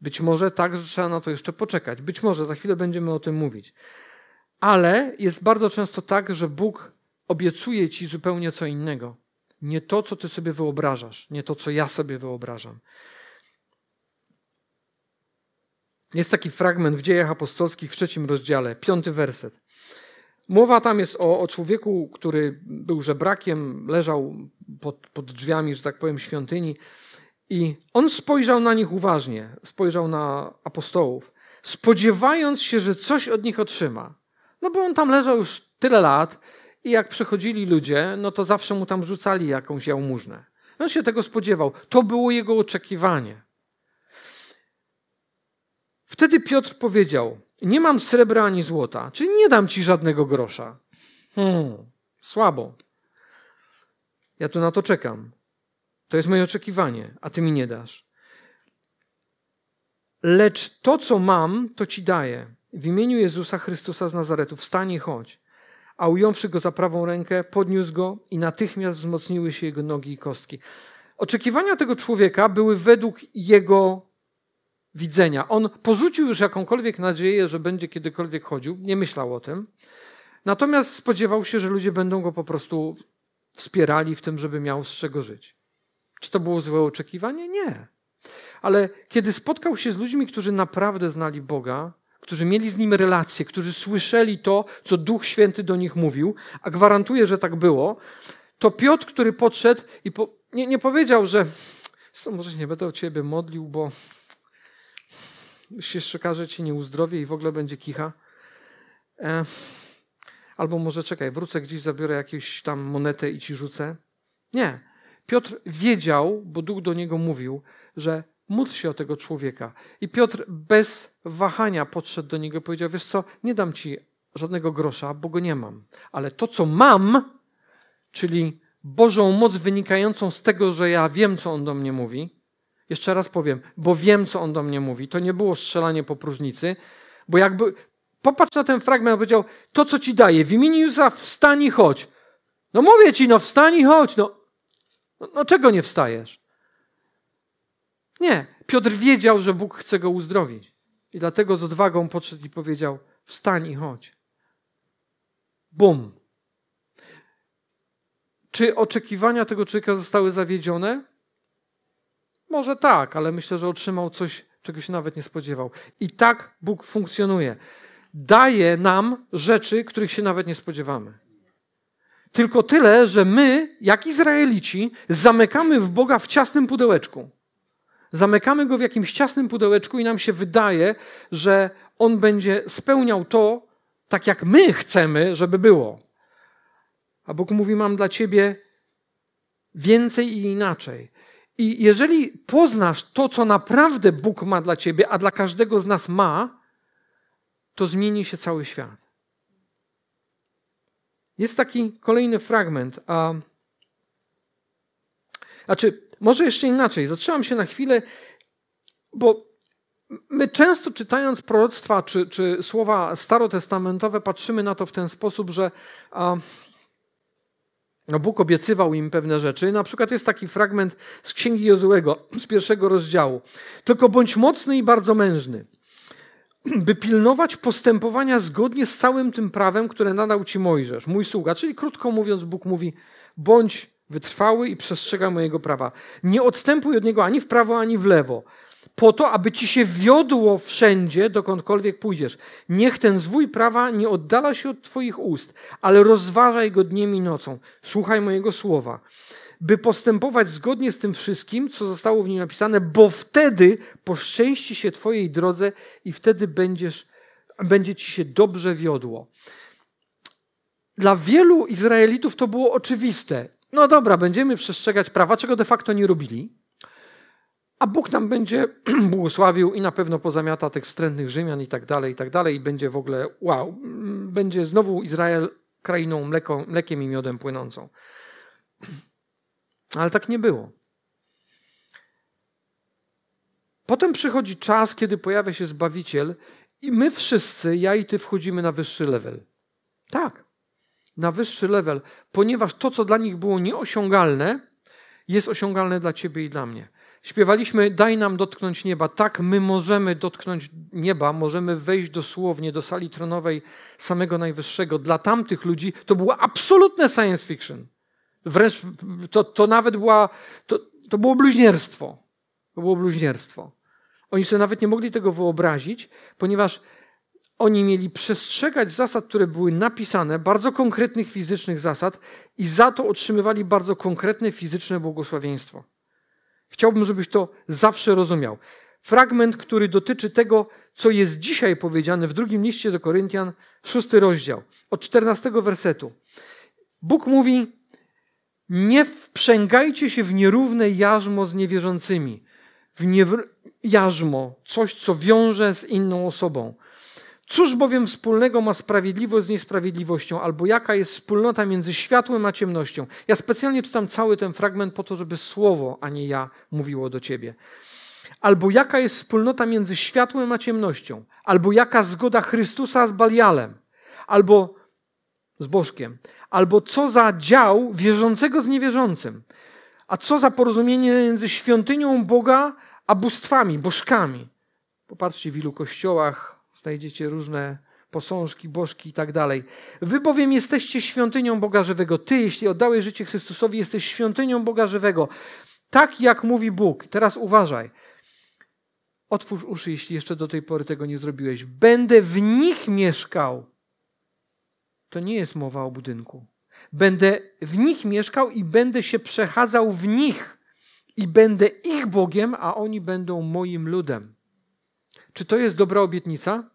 być może tak, że trzeba na to jeszcze poczekać. Być może za chwilę będziemy o tym mówić. Ale jest bardzo często tak, że Bóg obiecuje ci zupełnie co innego. Nie to, co ty sobie wyobrażasz, nie to, co ja sobie wyobrażam. Jest taki fragment w dziejach apostolskich w trzecim rozdziale, piąty werset. Mowa tam jest o, o człowieku, który był żebrakiem, leżał pod, pod drzwiami, że tak powiem, świątyni i on spojrzał na nich uważnie, spojrzał na apostołów, spodziewając się, że coś od nich otrzyma. No bo on tam leżał już tyle lat, i jak przychodzili ludzie, no to zawsze mu tam rzucali jakąś jałmużnę. On się tego spodziewał. To było jego oczekiwanie. Wtedy Piotr powiedział: Nie mam srebra ani złota, czyli nie dam ci żadnego grosza. Hmm, słabo. Ja tu na to czekam. To jest moje oczekiwanie, a ty mi nie dasz. Lecz to, co mam, to ci daję. W imieniu Jezusa Chrystusa z Nazaretu wstań i chodź a ująwszy go za prawą rękę, podniósł go i natychmiast wzmocniły się jego nogi i kostki. Oczekiwania tego człowieka były według jego widzenia. On porzucił już jakąkolwiek nadzieję, że będzie kiedykolwiek chodził, nie myślał o tym. Natomiast spodziewał się, że ludzie będą go po prostu wspierali w tym, żeby miał z czego żyć. Czy to było złe oczekiwanie? Nie. Ale kiedy spotkał się z ludźmi, którzy naprawdę znali Boga, którzy mieli z nim relacje, którzy słyszeli to, co Duch Święty do nich mówił, a gwarantuję, że tak było, to Piotr, który podszedł i po, nie, nie powiedział, że co, może nie będę o ciebie modlił, bo się szczekaże ci nie uzdrowię i w ogóle będzie kicha. E, albo może czekaj, wrócę gdzieś, zabiorę jakąś tam monetę i ci rzucę. Nie. Piotr wiedział, bo Duch do niego mówił, że Módl się o tego człowieka. I Piotr bez wahania podszedł do niego i powiedział: Wiesz co, nie dam ci żadnego grosza, bo go nie mam. Ale to, co mam, czyli Bożą moc wynikającą z tego, że ja wiem, co on do mnie mówi. Jeszcze raz powiem, bo wiem, co on do mnie mówi. To nie było strzelanie po próżnicy, bo jakby. Popatrz na ten fragment, powiedział: To, co ci daję, w imieniu Jezusa wstań i chodź. No mówię ci, no wstań i chodź. No, no, no czego nie wstajesz? Nie. Piotr wiedział, że Bóg chce go uzdrowić. I dlatego z odwagą podszedł i powiedział: Wstań i chodź. Bum. Czy oczekiwania tego człowieka zostały zawiedzione? Może tak, ale myślę, że otrzymał coś, czego się nawet nie spodziewał. I tak Bóg funkcjonuje. Daje nam rzeczy, których się nawet nie spodziewamy. Tylko tyle, że my, jak Izraelici, zamykamy w Boga w ciasnym pudełeczku. Zamykamy go w jakimś ciasnym pudełeczku i nam się wydaje, że on będzie spełniał to, tak jak my chcemy, żeby było. A Bóg mówi: Mam dla ciebie więcej i inaczej. I jeżeli poznasz to, co naprawdę Bóg ma dla ciebie, a dla każdego z nas ma, to zmieni się cały świat. Jest taki kolejny fragment. A, znaczy, może jeszcze inaczej. Zatrzymam się na chwilę, bo my często czytając proroctwa czy, czy słowa starotestamentowe, patrzymy na to w ten sposób, że a, no Bóg obiecywał im pewne rzeczy. Na przykład jest taki fragment z Księgi Jozułego, z pierwszego rozdziału. Tylko bądź mocny i bardzo mężny, by pilnować postępowania zgodnie z całym tym prawem, które nadał ci Mojżesz, mój sługa. Czyli krótko mówiąc, Bóg mówi, bądź wytrwały i przestrzega mojego prawa. Nie odstępuj od niego ani w prawo, ani w lewo po to, aby ci się wiodło wszędzie, dokądkolwiek pójdziesz. Niech ten zwój prawa nie oddala się od twoich ust, ale rozważaj go dniem i nocą. Słuchaj mojego słowa, by postępować zgodnie z tym wszystkim, co zostało w nim napisane, bo wtedy poszczęści się twojej drodze i wtedy będziesz, będzie ci się dobrze wiodło. Dla wielu Izraelitów to było oczywiste. No dobra, będziemy przestrzegać prawa, czego de facto nie robili a Bóg nam będzie błogosławił i na pewno pozamiata tych wstrętnych Rzymian i tak dalej, i tak dalej, i będzie w ogóle, wow, będzie znowu Izrael krainą mleko, mlekiem i miodem płynącą. Ale tak nie było. Potem przychodzi czas, kiedy pojawia się Zbawiciel i my wszyscy, ja i ty, wchodzimy na wyższy level. Tak, na wyższy level, ponieważ to, co dla nich było nieosiągalne, jest osiągalne dla ciebie i dla mnie. Śpiewaliśmy, daj nam dotknąć nieba. Tak, my możemy dotknąć nieba, możemy wejść dosłownie do sali tronowej samego Najwyższego. Dla tamtych ludzi to było absolutne science fiction. Wręcz to, to nawet była, to, to było bluźnierstwo. To było bluźnierstwo. Oni sobie nawet nie mogli tego wyobrazić, ponieważ oni mieli przestrzegać zasad, które były napisane, bardzo konkretnych fizycznych zasad, i za to otrzymywali bardzo konkretne fizyczne błogosławieństwo. Chciałbym, żebyś to zawsze rozumiał. Fragment, który dotyczy tego, co jest dzisiaj powiedziane w drugim liście do Koryntian, szósty rozdział, od czternastego wersetu. Bóg mówi: Nie wprzęgajcie się w nierówne jarzmo z niewierzącymi. W jarzmo, coś, co wiąże z inną osobą. Cóż bowiem wspólnego ma sprawiedliwość z niesprawiedliwością, albo jaka jest wspólnota między światłem a ciemnością? Ja specjalnie czytam cały ten fragment po to, żeby słowo, a nie ja, mówiło do ciebie. Albo jaka jest wspólnota między światłem a ciemnością? Albo jaka zgoda Chrystusa z Balialem? Albo z Bożkiem? Albo co za dział wierzącego z niewierzącym? A co za porozumienie między świątynią Boga a bóstwami, bożkami? Popatrzcie, w ilu kościołach znajdziecie różne posążki, bożki i tak dalej. Wy bowiem jesteście świątynią Boga żywego. Ty, jeśli oddałeś życie Chrystusowi, jesteś świątynią Boga żywego. Tak jak mówi Bóg. Teraz uważaj. Otwórz uszy, jeśli jeszcze do tej pory tego nie zrobiłeś. Będę w nich mieszkał. To nie jest mowa o budynku. Będę w nich mieszkał i będę się przechadzał w nich. I będę ich Bogiem, a oni będą moim ludem. Czy to jest dobra obietnica?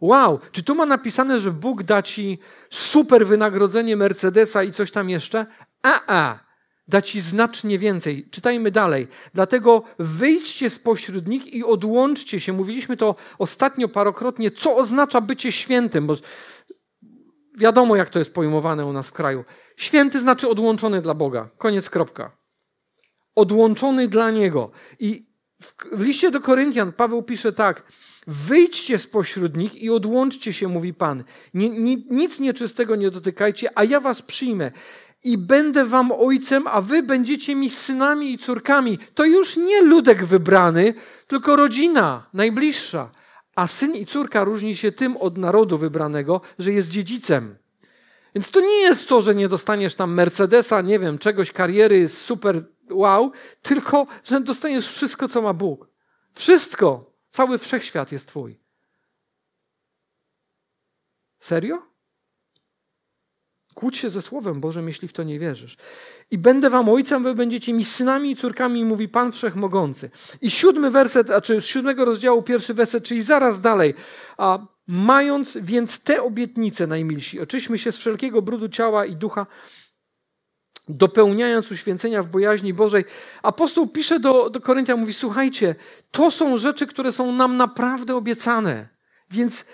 Wow, czy tu ma napisane, że Bóg da ci super wynagrodzenie Mercedesa i coś tam jeszcze? A, a, da ci znacznie więcej. Czytajmy dalej. Dlatego wyjdźcie spośród nich i odłączcie się. Mówiliśmy to ostatnio parokrotnie, co oznacza bycie świętym, bo wiadomo, jak to jest pojmowane u nas w kraju. Święty znaczy odłączony dla Boga. Koniec, kropka. Odłączony dla Niego. I w liście do Koryntian Paweł pisze tak: Wyjdźcie spośród nich i odłączcie się, mówi Pan. Ni, ni, nic nieczystego nie dotykajcie, a ja was przyjmę. i będę wam ojcem, a wy będziecie mi synami i córkami. To już nie ludek wybrany, tylko rodzina najbliższa. A syn i córka różni się tym od narodu wybranego, że jest dziedzicem. Więc to nie jest to, że nie dostaniesz tam Mercedesa, nie wiem, czegoś, kariery super wow, tylko że dostaniesz wszystko, co ma Bóg. Wszystko. Cały wszechświat jest Twój. Serio? Kłóć się ze Słowem Bożym, jeśli w to nie wierzysz. I będę wam ojcem, wy będziecie mi synami i córkami, mówi Pan Wszechmogący. I siódmy werset, a czy z siódmego rozdziału pierwszy werset, czyli zaraz dalej. A mając więc te obietnice, najmilsi, oczyśmy się z wszelkiego brudu ciała i ducha, dopełniając uświęcenia w bojaźni Bożej. Apostoł pisze do, do Koryntian, mówi, słuchajcie, to są rzeczy, które są nam naprawdę obiecane. Więc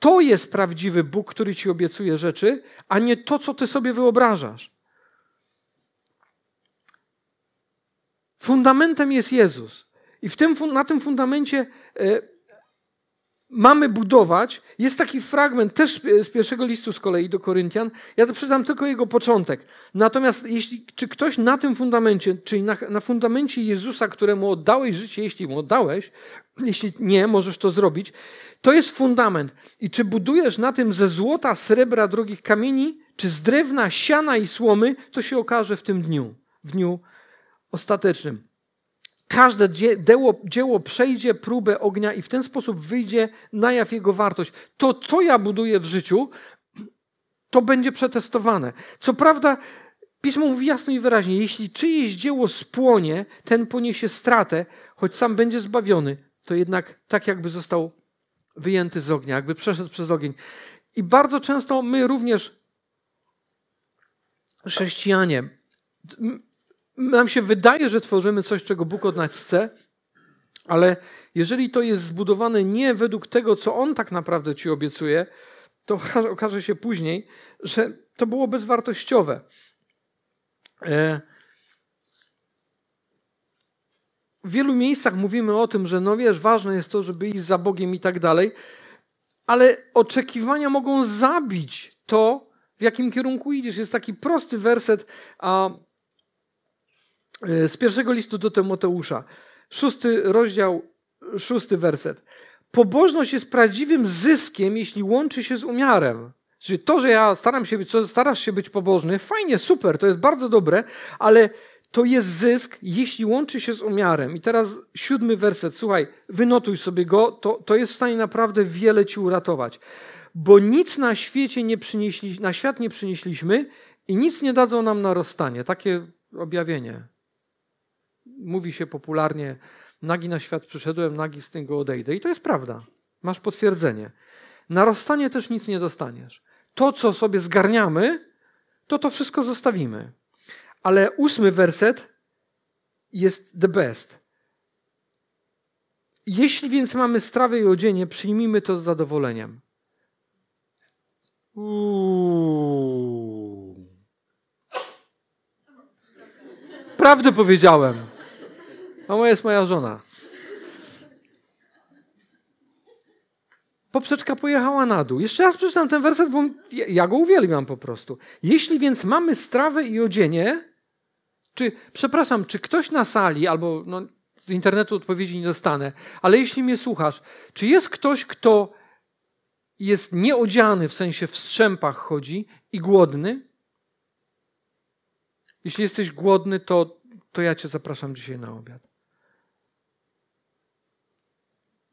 to jest prawdziwy Bóg, który ci obiecuje rzeczy, a nie to, co ty sobie wyobrażasz. Fundamentem jest Jezus. I w tym, na tym fundamencie e, mamy budować. Jest taki fragment też z pierwszego listu z kolei do Koryntian. Ja to przeczytam tylko jego początek. Natomiast jeśli, czy ktoś na tym fundamencie, czyli na, na fundamencie Jezusa, któremu oddałeś życie, jeśli mu oddałeś, jeśli nie, możesz to zrobić, to jest fundament. I czy budujesz na tym ze złota, srebra, drogich kamieni, czy z drewna, siana i słomy, to się okaże w tym dniu, w dniu ostatecznym. Każde dzieło, dzieło przejdzie próbę ognia i w ten sposób wyjdzie na jaw jego wartość. To, co ja buduję w życiu, to będzie przetestowane. Co prawda, Pismo mówi jasno i wyraźnie, jeśli czyjeś dzieło spłonie, ten poniesie stratę, choć sam będzie zbawiony, to jednak tak jakby został wyjęty z ognia, jakby przeszedł przez ogień. I bardzo często my również, chrześcijanie, nam się wydaje, że tworzymy coś, czego Bóg od nas chce, ale jeżeli to jest zbudowane nie według tego, co On tak naprawdę ci obiecuje, to okaże się później, że to było bezwartościowe. E, w wielu miejscach mówimy o tym, że no wiesz, ważne jest to, żeby iść za Bogiem i tak dalej, ale oczekiwania mogą zabić to, w jakim kierunku idziesz. Jest taki prosty werset a, z pierwszego listu do Tymoteusza. Szósty rozdział, szósty werset. Pobożność jest prawdziwym zyskiem, jeśli łączy się z umiarem. Czyli to, że ja staram się być, starasz się być pobożny, fajnie, super, to jest bardzo dobre, ale to jest zysk, jeśli łączy się z umiarem. I teraz siódmy werset, słuchaj, wynotuj sobie go, to, to jest w stanie naprawdę wiele ci uratować. Bo nic na świecie nie przynieśli, na świat nie przynieśliśmy i nic nie dadzą nam na rozstanie. Takie objawienie. Mówi się popularnie, nagi na świat przyszedłem, nagi z tego odejdę. I to jest prawda. Masz potwierdzenie. Na rozstanie też nic nie dostaniesz. To, co sobie zgarniamy, to to wszystko zostawimy. Ale ósmy werset jest the best. Jeśli więc mamy strawę i odzienie, przyjmijmy to z zadowoleniem. Uuu. Prawdę powiedziałem. Mama jest moja żona. Poprzeczka pojechała na dół. Jeszcze raz przeczytam ten werset, bo ja go uwielbiam po prostu. Jeśli więc mamy strawę i odzienie, czy, przepraszam, czy ktoś na sali, albo no, z internetu odpowiedzi nie dostanę, ale jeśli mnie słuchasz, czy jest ktoś, kto jest nieodziany, w sensie w strzępach chodzi i głodny? Jeśli jesteś głodny, to, to ja cię zapraszam dzisiaj na obiad.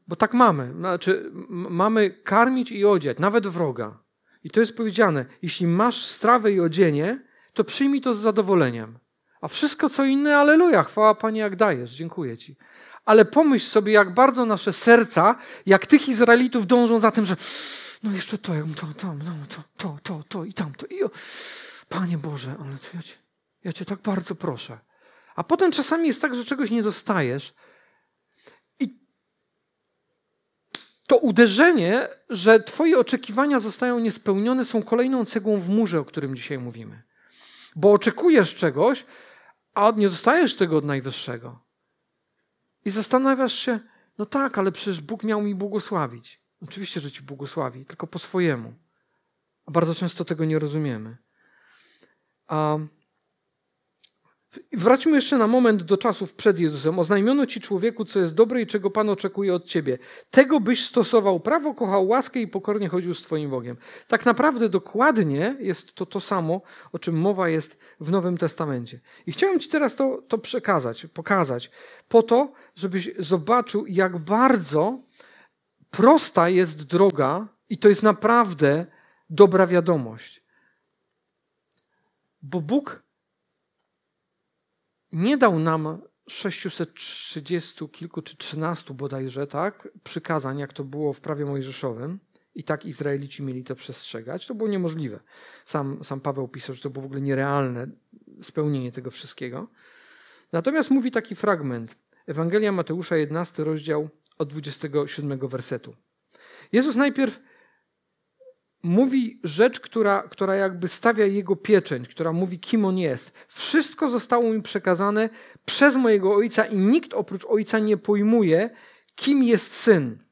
Bo tak mamy. Znaczy, mamy karmić i odziać, nawet wroga. I to jest powiedziane. Jeśli masz strawę i odzienie, to przyjmij to z zadowoleniem. A wszystko co inne, aleluja, chwała Panie, jak dajesz, dziękuję Ci. Ale pomyśl sobie, jak bardzo nasze serca, jak tych Izraelitów dążą za tym, że no jeszcze to, to, to, no, to, to, to, to i tamto. I o, Panie Boże, ale ja cię, ja cię tak bardzo proszę. A potem czasami jest tak, że czegoś nie dostajesz. I to uderzenie, że Twoje oczekiwania zostają niespełnione, są kolejną cegłą w murze, o którym dzisiaj mówimy. Bo oczekujesz czegoś, a nie dostajesz tego od Najwyższego. I zastanawiasz się, no tak, ale przecież Bóg miał mi błogosławić. Oczywiście, że ci błogosławi, tylko po swojemu. A bardzo często tego nie rozumiemy. A Wróćmy jeszcze na moment do czasów przed Jezusem. Oznajmiono ci człowieku, co jest dobre i czego Pan oczekuje od ciebie. Tego byś stosował prawo, kochał łaskę i pokornie chodził z Twoim Bogiem. Tak naprawdę dokładnie jest to to samo, o czym mowa jest w Nowym Testamencie. I chciałem Ci teraz to, to przekazać, pokazać, po to, żebyś zobaczył, jak bardzo prosta jest droga i to jest naprawdę dobra wiadomość. Bo Bóg nie dał nam 630 kilku czy 13 bodajże, tak, przykazań, jak to było w prawie mojżeszowym. I tak Izraelici mieli to przestrzegać. To było niemożliwe. Sam, sam Paweł pisał, że to było w ogóle nierealne spełnienie tego wszystkiego. Natomiast mówi taki fragment. Ewangelia Mateusza, 11 rozdział od 27 wersetu. Jezus najpierw mówi rzecz, która, która jakby stawia jego pieczęć, która mówi, kim on jest. Wszystko zostało mi przekazane przez mojego ojca i nikt oprócz ojca nie pojmuje, kim jest syn.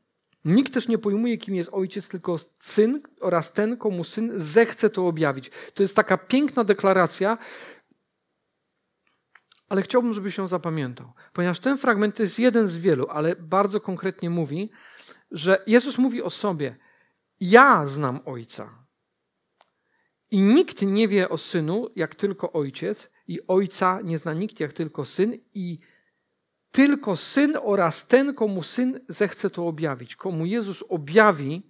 Nikt też nie pojmuje, kim jest ojciec, tylko syn oraz ten, komu syn zechce to objawić. To jest taka piękna deklaracja, ale chciałbym, żebyś ją zapamiętał, ponieważ ten fragment to jest jeden z wielu, ale bardzo konkretnie mówi, że Jezus mówi o sobie: Ja znam Ojca. I nikt nie wie o synu, jak tylko ojciec, i ojca nie zna nikt, jak tylko syn, i tylko syn oraz ten, komu syn zechce to objawić. Komu Jezus objawi,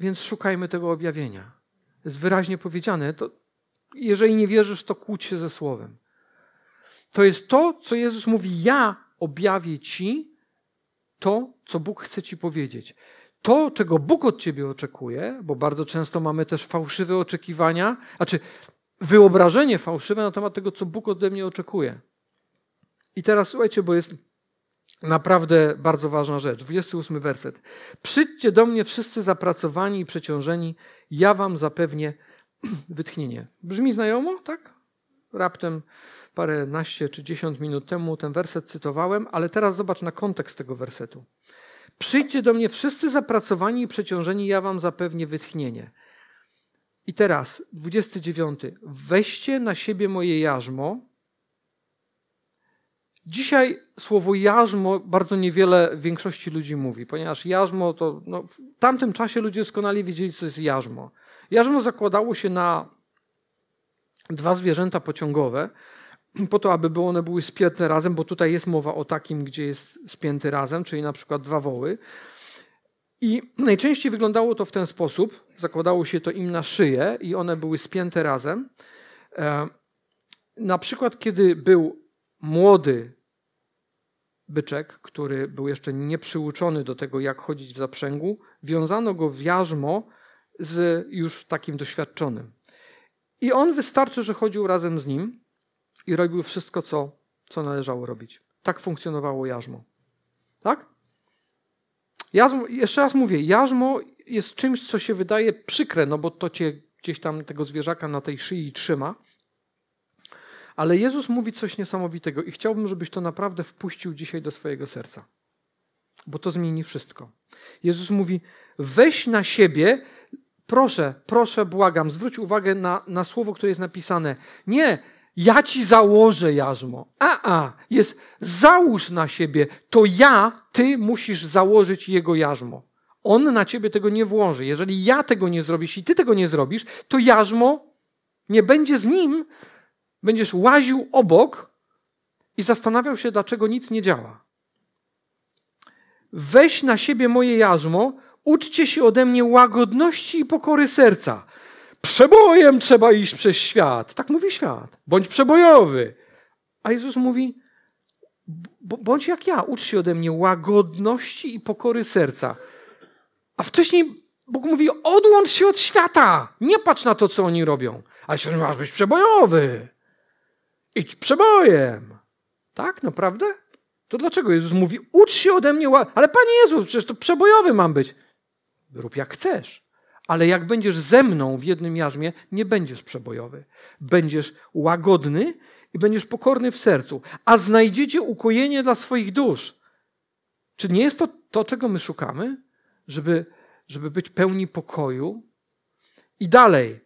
więc szukajmy tego objawienia. Jest wyraźnie powiedziane, to jeżeli nie wierzysz, to kłóć się ze słowem. To jest to, co Jezus mówi: Ja objawię ci to, co Bóg chce ci powiedzieć. To, czego Bóg od ciebie oczekuje, bo bardzo często mamy też fałszywe oczekiwania, znaczy wyobrażenie fałszywe na temat tego, co Bóg ode mnie oczekuje. I teraz słuchajcie, bo jest naprawdę bardzo ważna rzecz. 28 werset. Przyjdźcie do mnie wszyscy zapracowani i przeciążeni, ja wam zapewnię wytchnienie. Brzmi znajomo, tak? Raptem parę naście czy dziesiąt minut temu ten werset cytowałem, ale teraz zobacz na kontekst tego wersetu. Przyjdźcie do mnie wszyscy zapracowani i przeciążeni, ja wam zapewnię wytchnienie. I teraz, 29. Weźcie na siebie moje jarzmo, Dzisiaj słowo jarzmo bardzo niewiele większości ludzi mówi, ponieważ jarzmo to. No, w tamtym czasie ludzie doskonale wiedzieli, co jest jarzmo. Jarzmo zakładało się na dwa zwierzęta pociągowe, po to, aby one były spięte razem, bo tutaj jest mowa o takim, gdzie jest spięty razem, czyli na przykład dwa woły. I najczęściej wyglądało to w ten sposób: zakładało się to im na szyję i one były spięte razem. E, na przykład, kiedy był młody byczek, który był jeszcze nieprzyuczony do tego, jak chodzić w zaprzęgu, wiązano go w jarzmo z już takim doświadczonym. I on wystarczy, że chodził razem z nim i robił wszystko, co, co należało robić. Tak funkcjonowało jarzmo. Tak? Jarzmo, jeszcze raz mówię, jarzmo jest czymś, co się wydaje przykre, no bo to cię gdzieś tam tego zwierzaka na tej szyi trzyma, ale Jezus mówi coś niesamowitego i chciałbym, żebyś to naprawdę wpuścił dzisiaj do swojego serca, bo to zmieni wszystko. Jezus mówi: weź na siebie, proszę, proszę, błagam, zwróć uwagę na, na słowo, które jest napisane. Nie, ja ci założę jarzmo. A, a, jest załóż na siebie, to ja, ty musisz założyć jego jarzmo. On na ciebie tego nie włoży. Jeżeli ja tego nie zrobię, i ty tego nie zrobisz, to jarzmo nie będzie z nim, będziesz łaził obok i zastanawiał się, dlaczego nic nie działa. Weź na siebie moje jarzmo, uczcie się ode mnie łagodności i pokory serca. Przebojem trzeba iść przez świat. Tak mówi świat. Bądź przebojowy. A Jezus mówi, bądź jak ja, ucz się ode mnie łagodności i pokory serca. A wcześniej Bóg mówi, odłącz się od świata. Nie patrz na to, co oni robią. Ale się masz być przebojowy. Idź przebojem. Tak, naprawdę? To dlaczego Jezus mówi, ucz się ode mnie, ale Panie Jezu, przecież to przebojowy mam być. Rób jak chcesz. Ale jak będziesz ze mną w jednym jarzmie, nie będziesz przebojowy. Będziesz łagodny i będziesz pokorny w sercu, a znajdziecie ukojenie dla swoich dusz. Czy nie jest to to, czego my szukamy? Żeby, żeby być pełni pokoju? I dalej.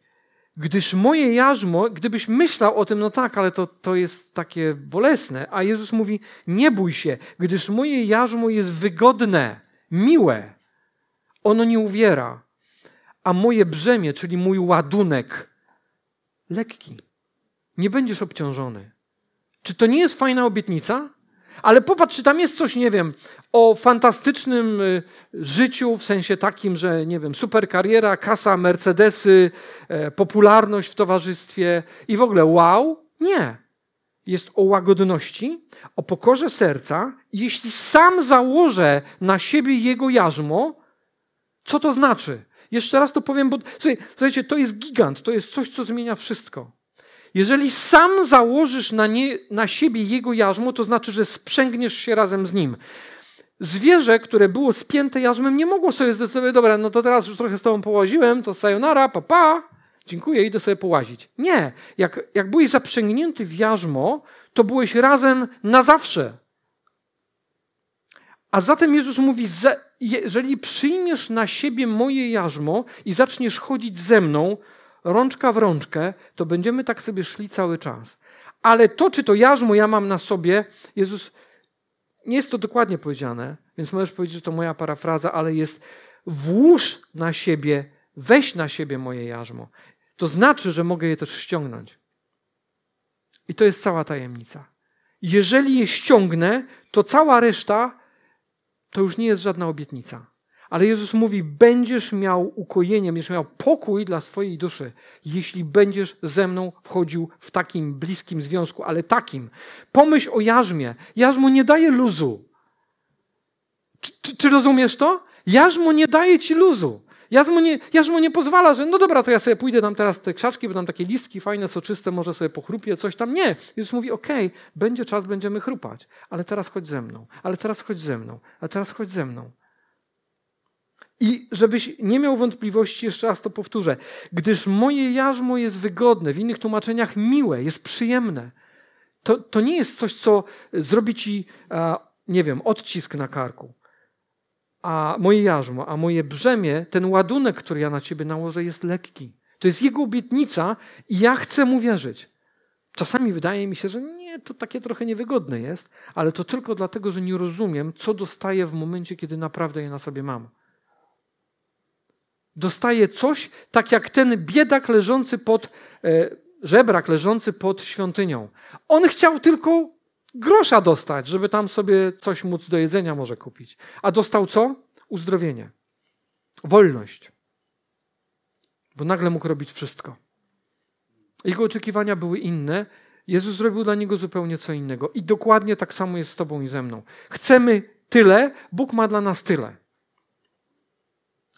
Gdyż moje jarzmo, gdybyś myślał o tym, no tak, ale to, to jest takie bolesne. A Jezus mówi: Nie bój się, gdyż moje jarzmo jest wygodne, miłe. Ono nie uwiera. A moje brzemię, czyli mój ładunek, lekki. Nie będziesz obciążony. Czy to nie jest fajna obietnica? Ale popatrz, czy tam jest coś, nie wiem, o fantastycznym y, życiu, w sensie takim, że, nie wiem, super kariera, kasa, Mercedesy, e, popularność w towarzystwie i w ogóle wow? Nie. Jest o łagodności, o pokorze serca. Jeśli sam założę na siebie jego jarzmo, co to znaczy? Jeszcze raz to powiem, bo słuchajcie, to jest gigant, to jest coś, co zmienia wszystko. Jeżeli sam założysz na, nie, na siebie jego jarzmo, to znaczy, że sprzęgniesz się razem z nim. Zwierzę, które było spięte jarzmem, nie mogło sobie zdecydować, dobra, no to teraz już trochę z tobą połaziłem, to sayonara, papa, pa, dziękuję, idę sobie połazić. Nie, jak, jak byłeś zaprzęgnięty w jarzmo, to byłeś razem na zawsze. A zatem Jezus mówi, jeżeli przyjmiesz na siebie moje jarzmo i zaczniesz chodzić ze mną, rączka w rączkę, to będziemy tak sobie szli cały czas. Ale to, czy to jarzmo ja mam na sobie, Jezus, nie jest to dokładnie powiedziane, więc możesz powiedzieć, że to moja parafraza, ale jest włóż na siebie, weź na siebie moje jarzmo. To znaczy, że mogę je też ściągnąć. I to jest cała tajemnica. Jeżeli je ściągnę, to cała reszta to już nie jest żadna obietnica. Ale Jezus mówi: Będziesz miał ukojenie, będziesz miał pokój dla swojej duszy, jeśli będziesz ze mną wchodził w takim bliskim związku, ale takim. Pomyśl o jarzmie. Jarzmo nie daje luzu. Czy, czy, czy rozumiesz to? Jarzmo nie daje ci luzu. Jarzmo nie, jarzmo nie pozwala, że no dobra, to ja sobie pójdę tam teraz te krzaczki, bo tam takie listki fajne, soczyste, może sobie pochrupię, coś tam. Nie. Jezus mówi, okej, okay, będzie czas, będziemy chrupać, ale teraz chodź ze mną, ale teraz chodź ze mną, a teraz chodź ze mną. I żebyś nie miał wątpliwości, jeszcze raz to powtórzę. Gdyż moje jarzmo jest wygodne, w innych tłumaczeniach miłe, jest przyjemne. To, to nie jest coś, co zrobi ci, nie wiem, odcisk na karku. A moje jarzmo, a moje brzemię, ten ładunek, który ja na ciebie nałożę, jest lekki. To jest jego obietnica i ja chcę mu wierzyć. Czasami wydaje mi się, że nie, to takie trochę niewygodne jest, ale to tylko dlatego, że nie rozumiem, co dostaję w momencie, kiedy naprawdę je na sobie mam dostaje coś, tak jak ten biedak leżący pod, e, żebrak leżący pod świątynią. On chciał tylko grosza dostać, żeby tam sobie coś móc do jedzenia może kupić. A dostał co? Uzdrowienie. Wolność. Bo nagle mógł robić wszystko. Jego oczekiwania były inne. Jezus zrobił dla niego zupełnie co innego. I dokładnie tak samo jest z Tobą i ze mną. Chcemy tyle, Bóg ma dla nas tyle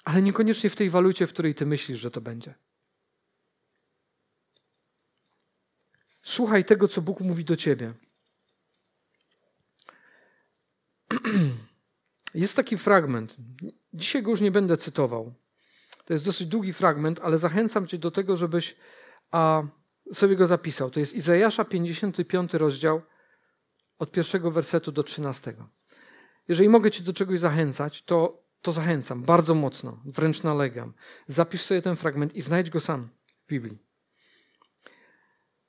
ale niekoniecznie w tej walucie, w której ty myślisz, że to będzie. Słuchaj tego, co Bóg mówi do ciebie. Jest taki fragment. Dzisiaj go już nie będę cytował. To jest dosyć długi fragment, ale zachęcam cię do tego, żebyś a, sobie go zapisał. To jest Izajasza 55 rozdział od pierwszego wersetu do 13. Jeżeli mogę cię do czegoś zachęcać, to to zachęcam bardzo mocno, wręcz nalegam. Zapisz sobie ten fragment i znajdź go sam w Biblii.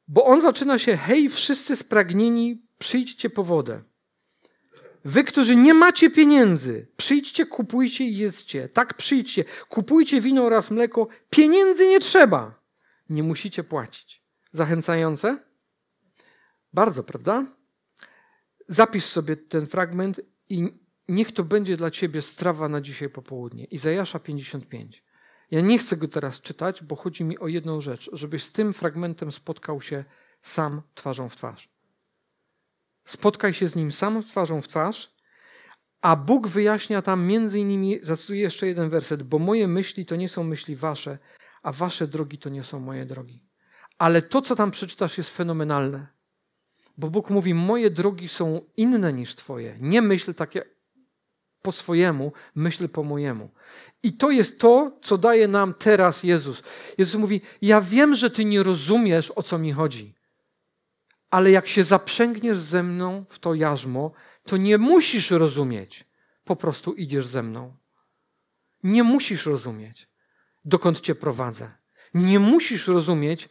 Bo on zaczyna się: Hej, wszyscy spragnieni, przyjdźcie po wodę. Wy, którzy nie macie pieniędzy, przyjdźcie, kupujcie i jedzcie. Tak przyjdźcie, kupujcie wino oraz mleko. Pieniędzy nie trzeba. Nie musicie płacić. Zachęcające? Bardzo, prawda? Zapisz sobie ten fragment i niech to będzie dla ciebie strawa na dzisiaj popołudnie. Izajasza 55. Ja nie chcę go teraz czytać, bo chodzi mi o jedną rzecz, żebyś z tym fragmentem spotkał się sam twarzą w twarz. Spotkaj się z nim sam twarzą w twarz, a Bóg wyjaśnia tam między innymi, zacytuję jeszcze jeden werset, bo moje myśli to nie są myśli wasze, a wasze drogi to nie są moje drogi. Ale to, co tam przeczytasz, jest fenomenalne. Bo Bóg mówi: Moje drogi są inne niż Twoje. Nie myśl takie po swojemu, myśl po mojemu. I to jest to, co daje nam teraz Jezus. Jezus mówi: Ja wiem, że ty nie rozumiesz, o co mi chodzi, ale jak się zaprzęgniesz ze mną w to jarzmo, to nie musisz rozumieć. Po prostu idziesz ze mną. Nie musisz rozumieć, dokąd cię prowadzę. Nie musisz rozumieć,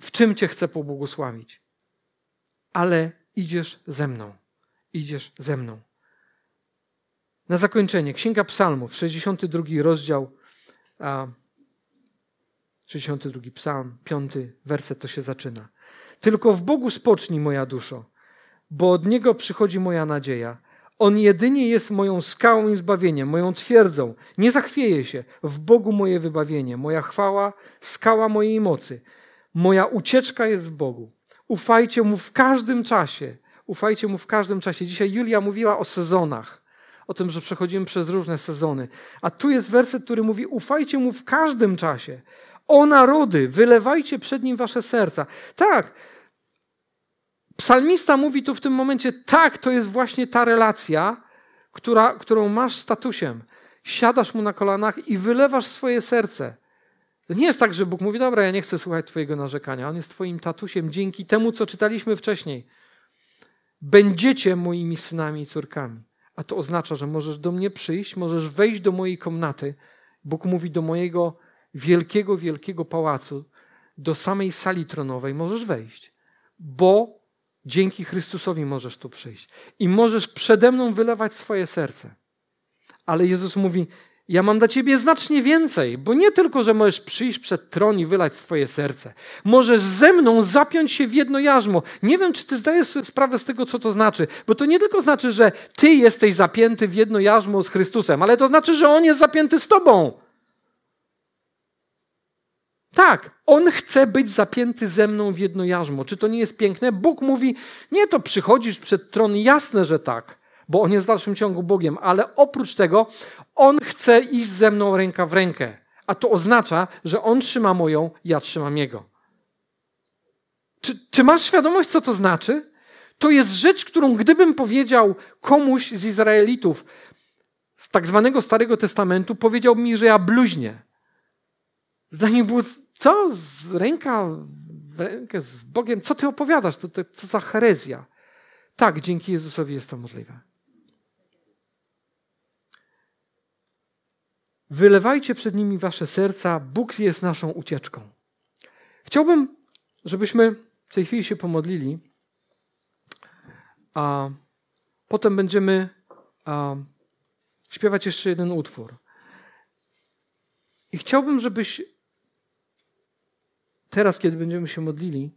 w czym Cię chcę pobłogosławić, ale idziesz ze mną. Idziesz ze mną. Na zakończenie, Księga Psalmów, 62 rozdział, a 62 psalm, 5 werset to się zaczyna. Tylko w Bogu spocznij moja duszo, bo od Niego przychodzi moja nadzieja. On jedynie jest moją skałą i zbawieniem, moją twierdzą. Nie zachwieję się. W Bogu moje wybawienie, moja chwała, skała mojej mocy. Moja ucieczka jest w Bogu. Ufajcie Mu w każdym czasie. Ufajcie Mu w każdym czasie. Dzisiaj Julia mówiła o sezonach, o tym, że przechodzimy przez różne sezony. A tu jest werset, który mówi: Ufajcie Mu w każdym czasie. O narody, wylewajcie przed Nim wasze serca. Tak, Psalmista mówi tu w tym momencie, tak, to jest właśnie ta relacja, która, którą masz statusem. Siadasz mu na kolanach i wylewasz swoje serce. To nie jest tak, że Bóg mówi, dobra, ja nie chcę słuchać Twojego narzekania. On jest Twoim tatusiem dzięki temu, co czytaliśmy wcześniej. Będziecie moimi synami i córkami. A to oznacza, że możesz do mnie przyjść, możesz wejść do mojej komnaty. Bóg mówi do mojego wielkiego, wielkiego pałacu, do samej sali tronowej możesz wejść, bo Dzięki Chrystusowi możesz tu przyjść i możesz przede mną wylewać swoje serce. Ale Jezus mówi: Ja mam dla ciebie znacznie więcej, bo nie tylko, że możesz przyjść przed tron i wylać swoje serce. Możesz ze mną zapiąć się w jedno jarzmo. Nie wiem, czy ty zdajesz sobie sprawę z tego, co to znaczy, bo to nie tylko znaczy, że ty jesteś zapięty w jedno jarzmo z Chrystusem, ale to znaczy, że On jest zapięty z tobą. Tak, on chce być zapięty ze mną w jedno jarzmo. Czy to nie jest piękne? Bóg mówi, nie to przychodzisz przed tron, jasne, że tak, bo on jest w dalszym ciągu Bogiem, ale oprócz tego on chce iść ze mną ręka w rękę. A to oznacza, że on trzyma moją, ja trzymam jego. Czy, czy masz świadomość, co to znaczy? To jest rzecz, którą gdybym powiedział komuś z Izraelitów z tak zwanego Starego Testamentu, powiedział mi, że ja bluźnię. Zdanie było, co? Z ręka w rękę z Bogiem? Co ty opowiadasz? To, to, co za herezja? Tak, dzięki Jezusowi jest to możliwe. Wylewajcie przed nimi wasze serca, Bóg jest naszą ucieczką. Chciałbym, żebyśmy w tej chwili się pomodlili, a potem będziemy a, śpiewać jeszcze jeden utwór. I chciałbym, żebyś teraz, kiedy będziemy się modlili,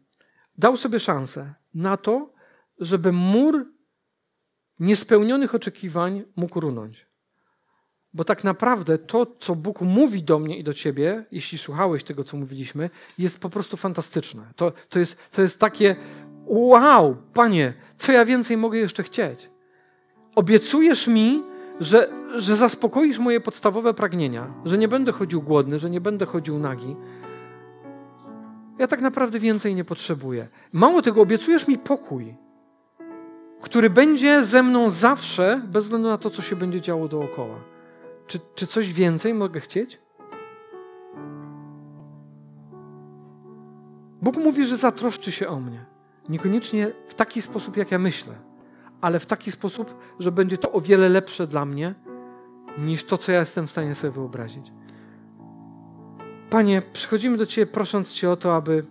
dał sobie szansę na to, żeby mur niespełnionych oczekiwań mógł runąć. Bo tak naprawdę to, co Bóg mówi do mnie i do ciebie, jeśli słuchałeś tego, co mówiliśmy, jest po prostu fantastyczne. To, to, jest, to jest takie wow, Panie, co ja więcej mogę jeszcze chcieć? Obiecujesz mi, że, że zaspokoisz moje podstawowe pragnienia, że nie będę chodził głodny, że nie będę chodził nagi, ja tak naprawdę więcej nie potrzebuję. Mało tego, obiecujesz mi pokój, który będzie ze mną zawsze, bez względu na to, co się będzie działo dookoła. Czy, czy coś więcej mogę chcieć? Bóg mówi, że zatroszczy się o mnie. Niekoniecznie w taki sposób, jak ja myślę, ale w taki sposób, że będzie to o wiele lepsze dla mnie niż to, co ja jestem w stanie sobie wyobrazić. Panie, przychodzimy do Ciebie prosząc Cię o to, aby,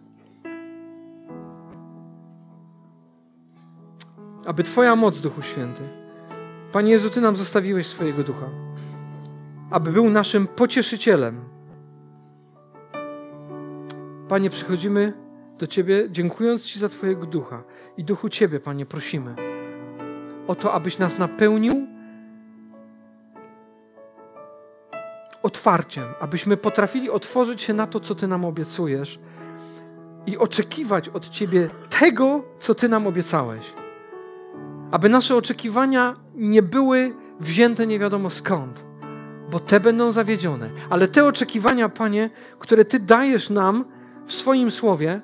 aby Twoja moc, Duchu Święty, Panie Jezu, Ty nam zostawiłeś swojego Ducha, aby był naszym pocieszycielem. Panie, przychodzimy do Ciebie, dziękując Ci za Twojego Ducha i Duchu Ciebie, Panie, prosimy o to, abyś nas napełnił otwarciem, abyśmy potrafili otworzyć się na to, co Ty nam obiecujesz i oczekiwać od Ciebie tego, co Ty nam obiecałeś. Aby nasze oczekiwania nie były wzięte nie wiadomo skąd, bo te będą zawiedzione. Ale te oczekiwania, Panie, które Ty dajesz nam w swoim słowie,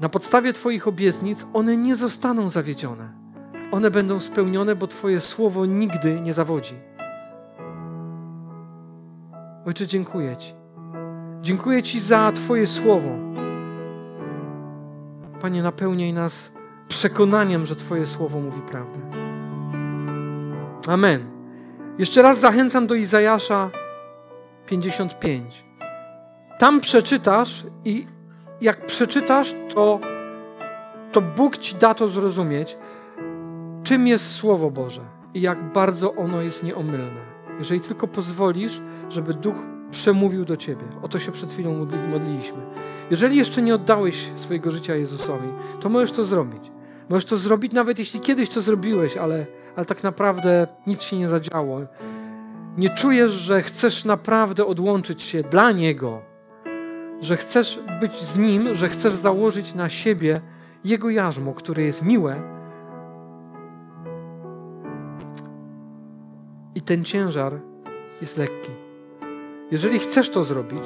na podstawie Twoich obietnic, one nie zostaną zawiedzione. One będą spełnione, bo Twoje słowo nigdy nie zawodzi. Ojcze, dziękuję Ci. Dziękuję Ci za Twoje słowo. Panie, napełniaj nas przekonaniem, że Twoje słowo mówi prawdę. Amen. Jeszcze raz zachęcam do Izajasza 55. tam przeczytasz i jak przeczytasz, to, to Bóg ci da to zrozumieć, czym jest Słowo Boże i jak bardzo ono jest nieomylne. Jeżeli tylko pozwolisz, żeby Duch przemówił do ciebie. O to się przed chwilą modliliśmy. Jeżeli jeszcze nie oddałeś swojego życia Jezusowi, to możesz to zrobić. Możesz to zrobić nawet jeśli kiedyś to zrobiłeś, ale, ale tak naprawdę nic się nie zadziało. Nie czujesz, że chcesz naprawdę odłączyć się dla Niego, że chcesz być z Nim, że chcesz założyć na siebie Jego jarzmo, które jest miłe. I ten ciężar jest lekki. Jeżeli chcesz to zrobić,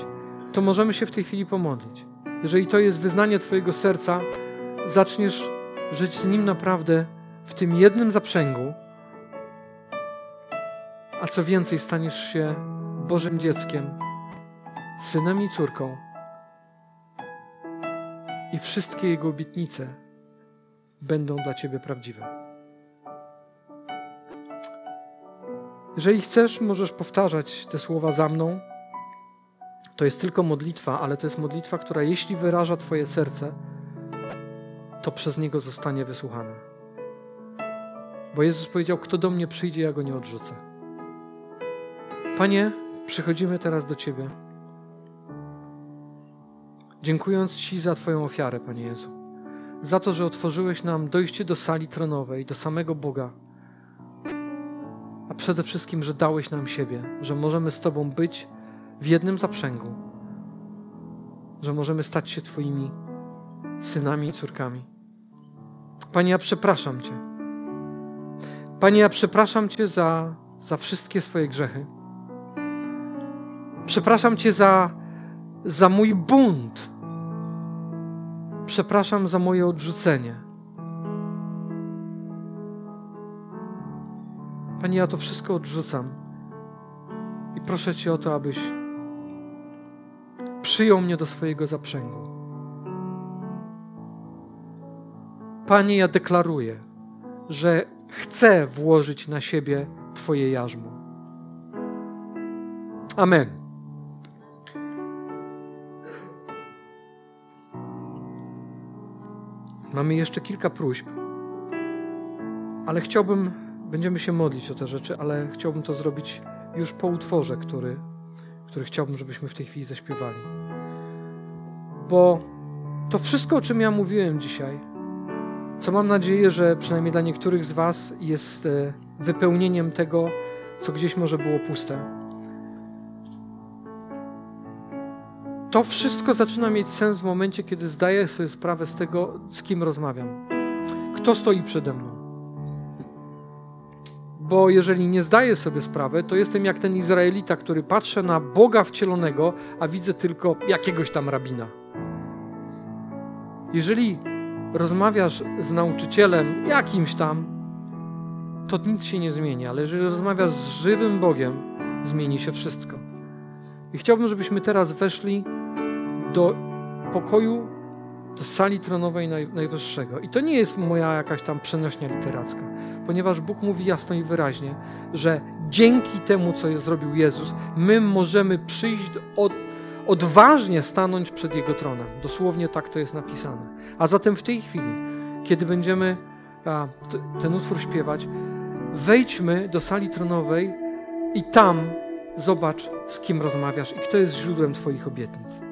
to możemy się w tej chwili pomodlić. Jeżeli to jest wyznanie Twojego serca, zaczniesz żyć z Nim naprawdę w tym jednym zaprzęgu, a co więcej, staniesz się Bożym dzieckiem, synem i córką, i wszystkie Jego obietnice będą dla Ciebie prawdziwe. Jeżeli chcesz, możesz powtarzać te słowa za mną. To jest tylko modlitwa, ale to jest modlitwa, która jeśli wyraża Twoje serce, to przez Niego zostanie wysłuchana. Bo Jezus powiedział: Kto do mnie przyjdzie, ja go nie odrzucę. Panie, przychodzimy teraz do Ciebie, dziękując Ci za Twoją ofiarę, Panie Jezu. Za to, że otworzyłeś nam dojście do sali tronowej, do samego Boga. A przede wszystkim, że dałeś nam siebie, że możemy z Tobą być w jednym zaprzęgu, że możemy stać się Twoimi synami i córkami. Panie, ja przepraszam Cię. Panie, ja przepraszam Cię za, za wszystkie swoje grzechy. Przepraszam Cię za, za mój bunt. Przepraszam za moje odrzucenie. Panie, ja to wszystko odrzucam. I proszę Cię o to, abyś przyjął mnie do swojego zaprzęgu. Panie, ja deklaruję, że chcę włożyć na siebie Twoje jarzmo. Amen. Mamy jeszcze kilka próśb, ale chciałbym, będziemy się modlić o te rzeczy, ale chciałbym to zrobić już po utworze, który, który chciałbym, żebyśmy w tej chwili zaśpiewali. Bo to wszystko, o czym ja mówiłem dzisiaj, co mam nadzieję, że przynajmniej dla niektórych z Was jest e, wypełnieniem tego, co gdzieś może było puste. To wszystko zaczyna mieć sens w momencie, kiedy zdaję sobie sprawę z tego, z kim rozmawiam. Kto stoi przede mną. Bo jeżeli nie zdaję sobie sprawy, to jestem jak ten Izraelita, który patrzy na Boga wcielonego, a widzę tylko jakiegoś tam rabina. Jeżeli rozmawiasz z nauczycielem jakimś tam, to nic się nie zmieni, ale jeżeli rozmawiasz z żywym Bogiem, zmieni się wszystko. I chciałbym, żebyśmy teraz weszli do pokoju, do sali tronowej Najwyższego. I to nie jest moja jakaś tam przenośnia literacka, ponieważ Bóg mówi jasno i wyraźnie, że dzięki temu, co zrobił Jezus, my możemy przyjść od odważnie stanąć przed Jego tronem. Dosłownie tak to jest napisane. A zatem w tej chwili, kiedy będziemy a, ten utwór śpiewać, wejdźmy do sali tronowej i tam zobacz, z kim rozmawiasz i kto jest źródłem Twoich obietnic.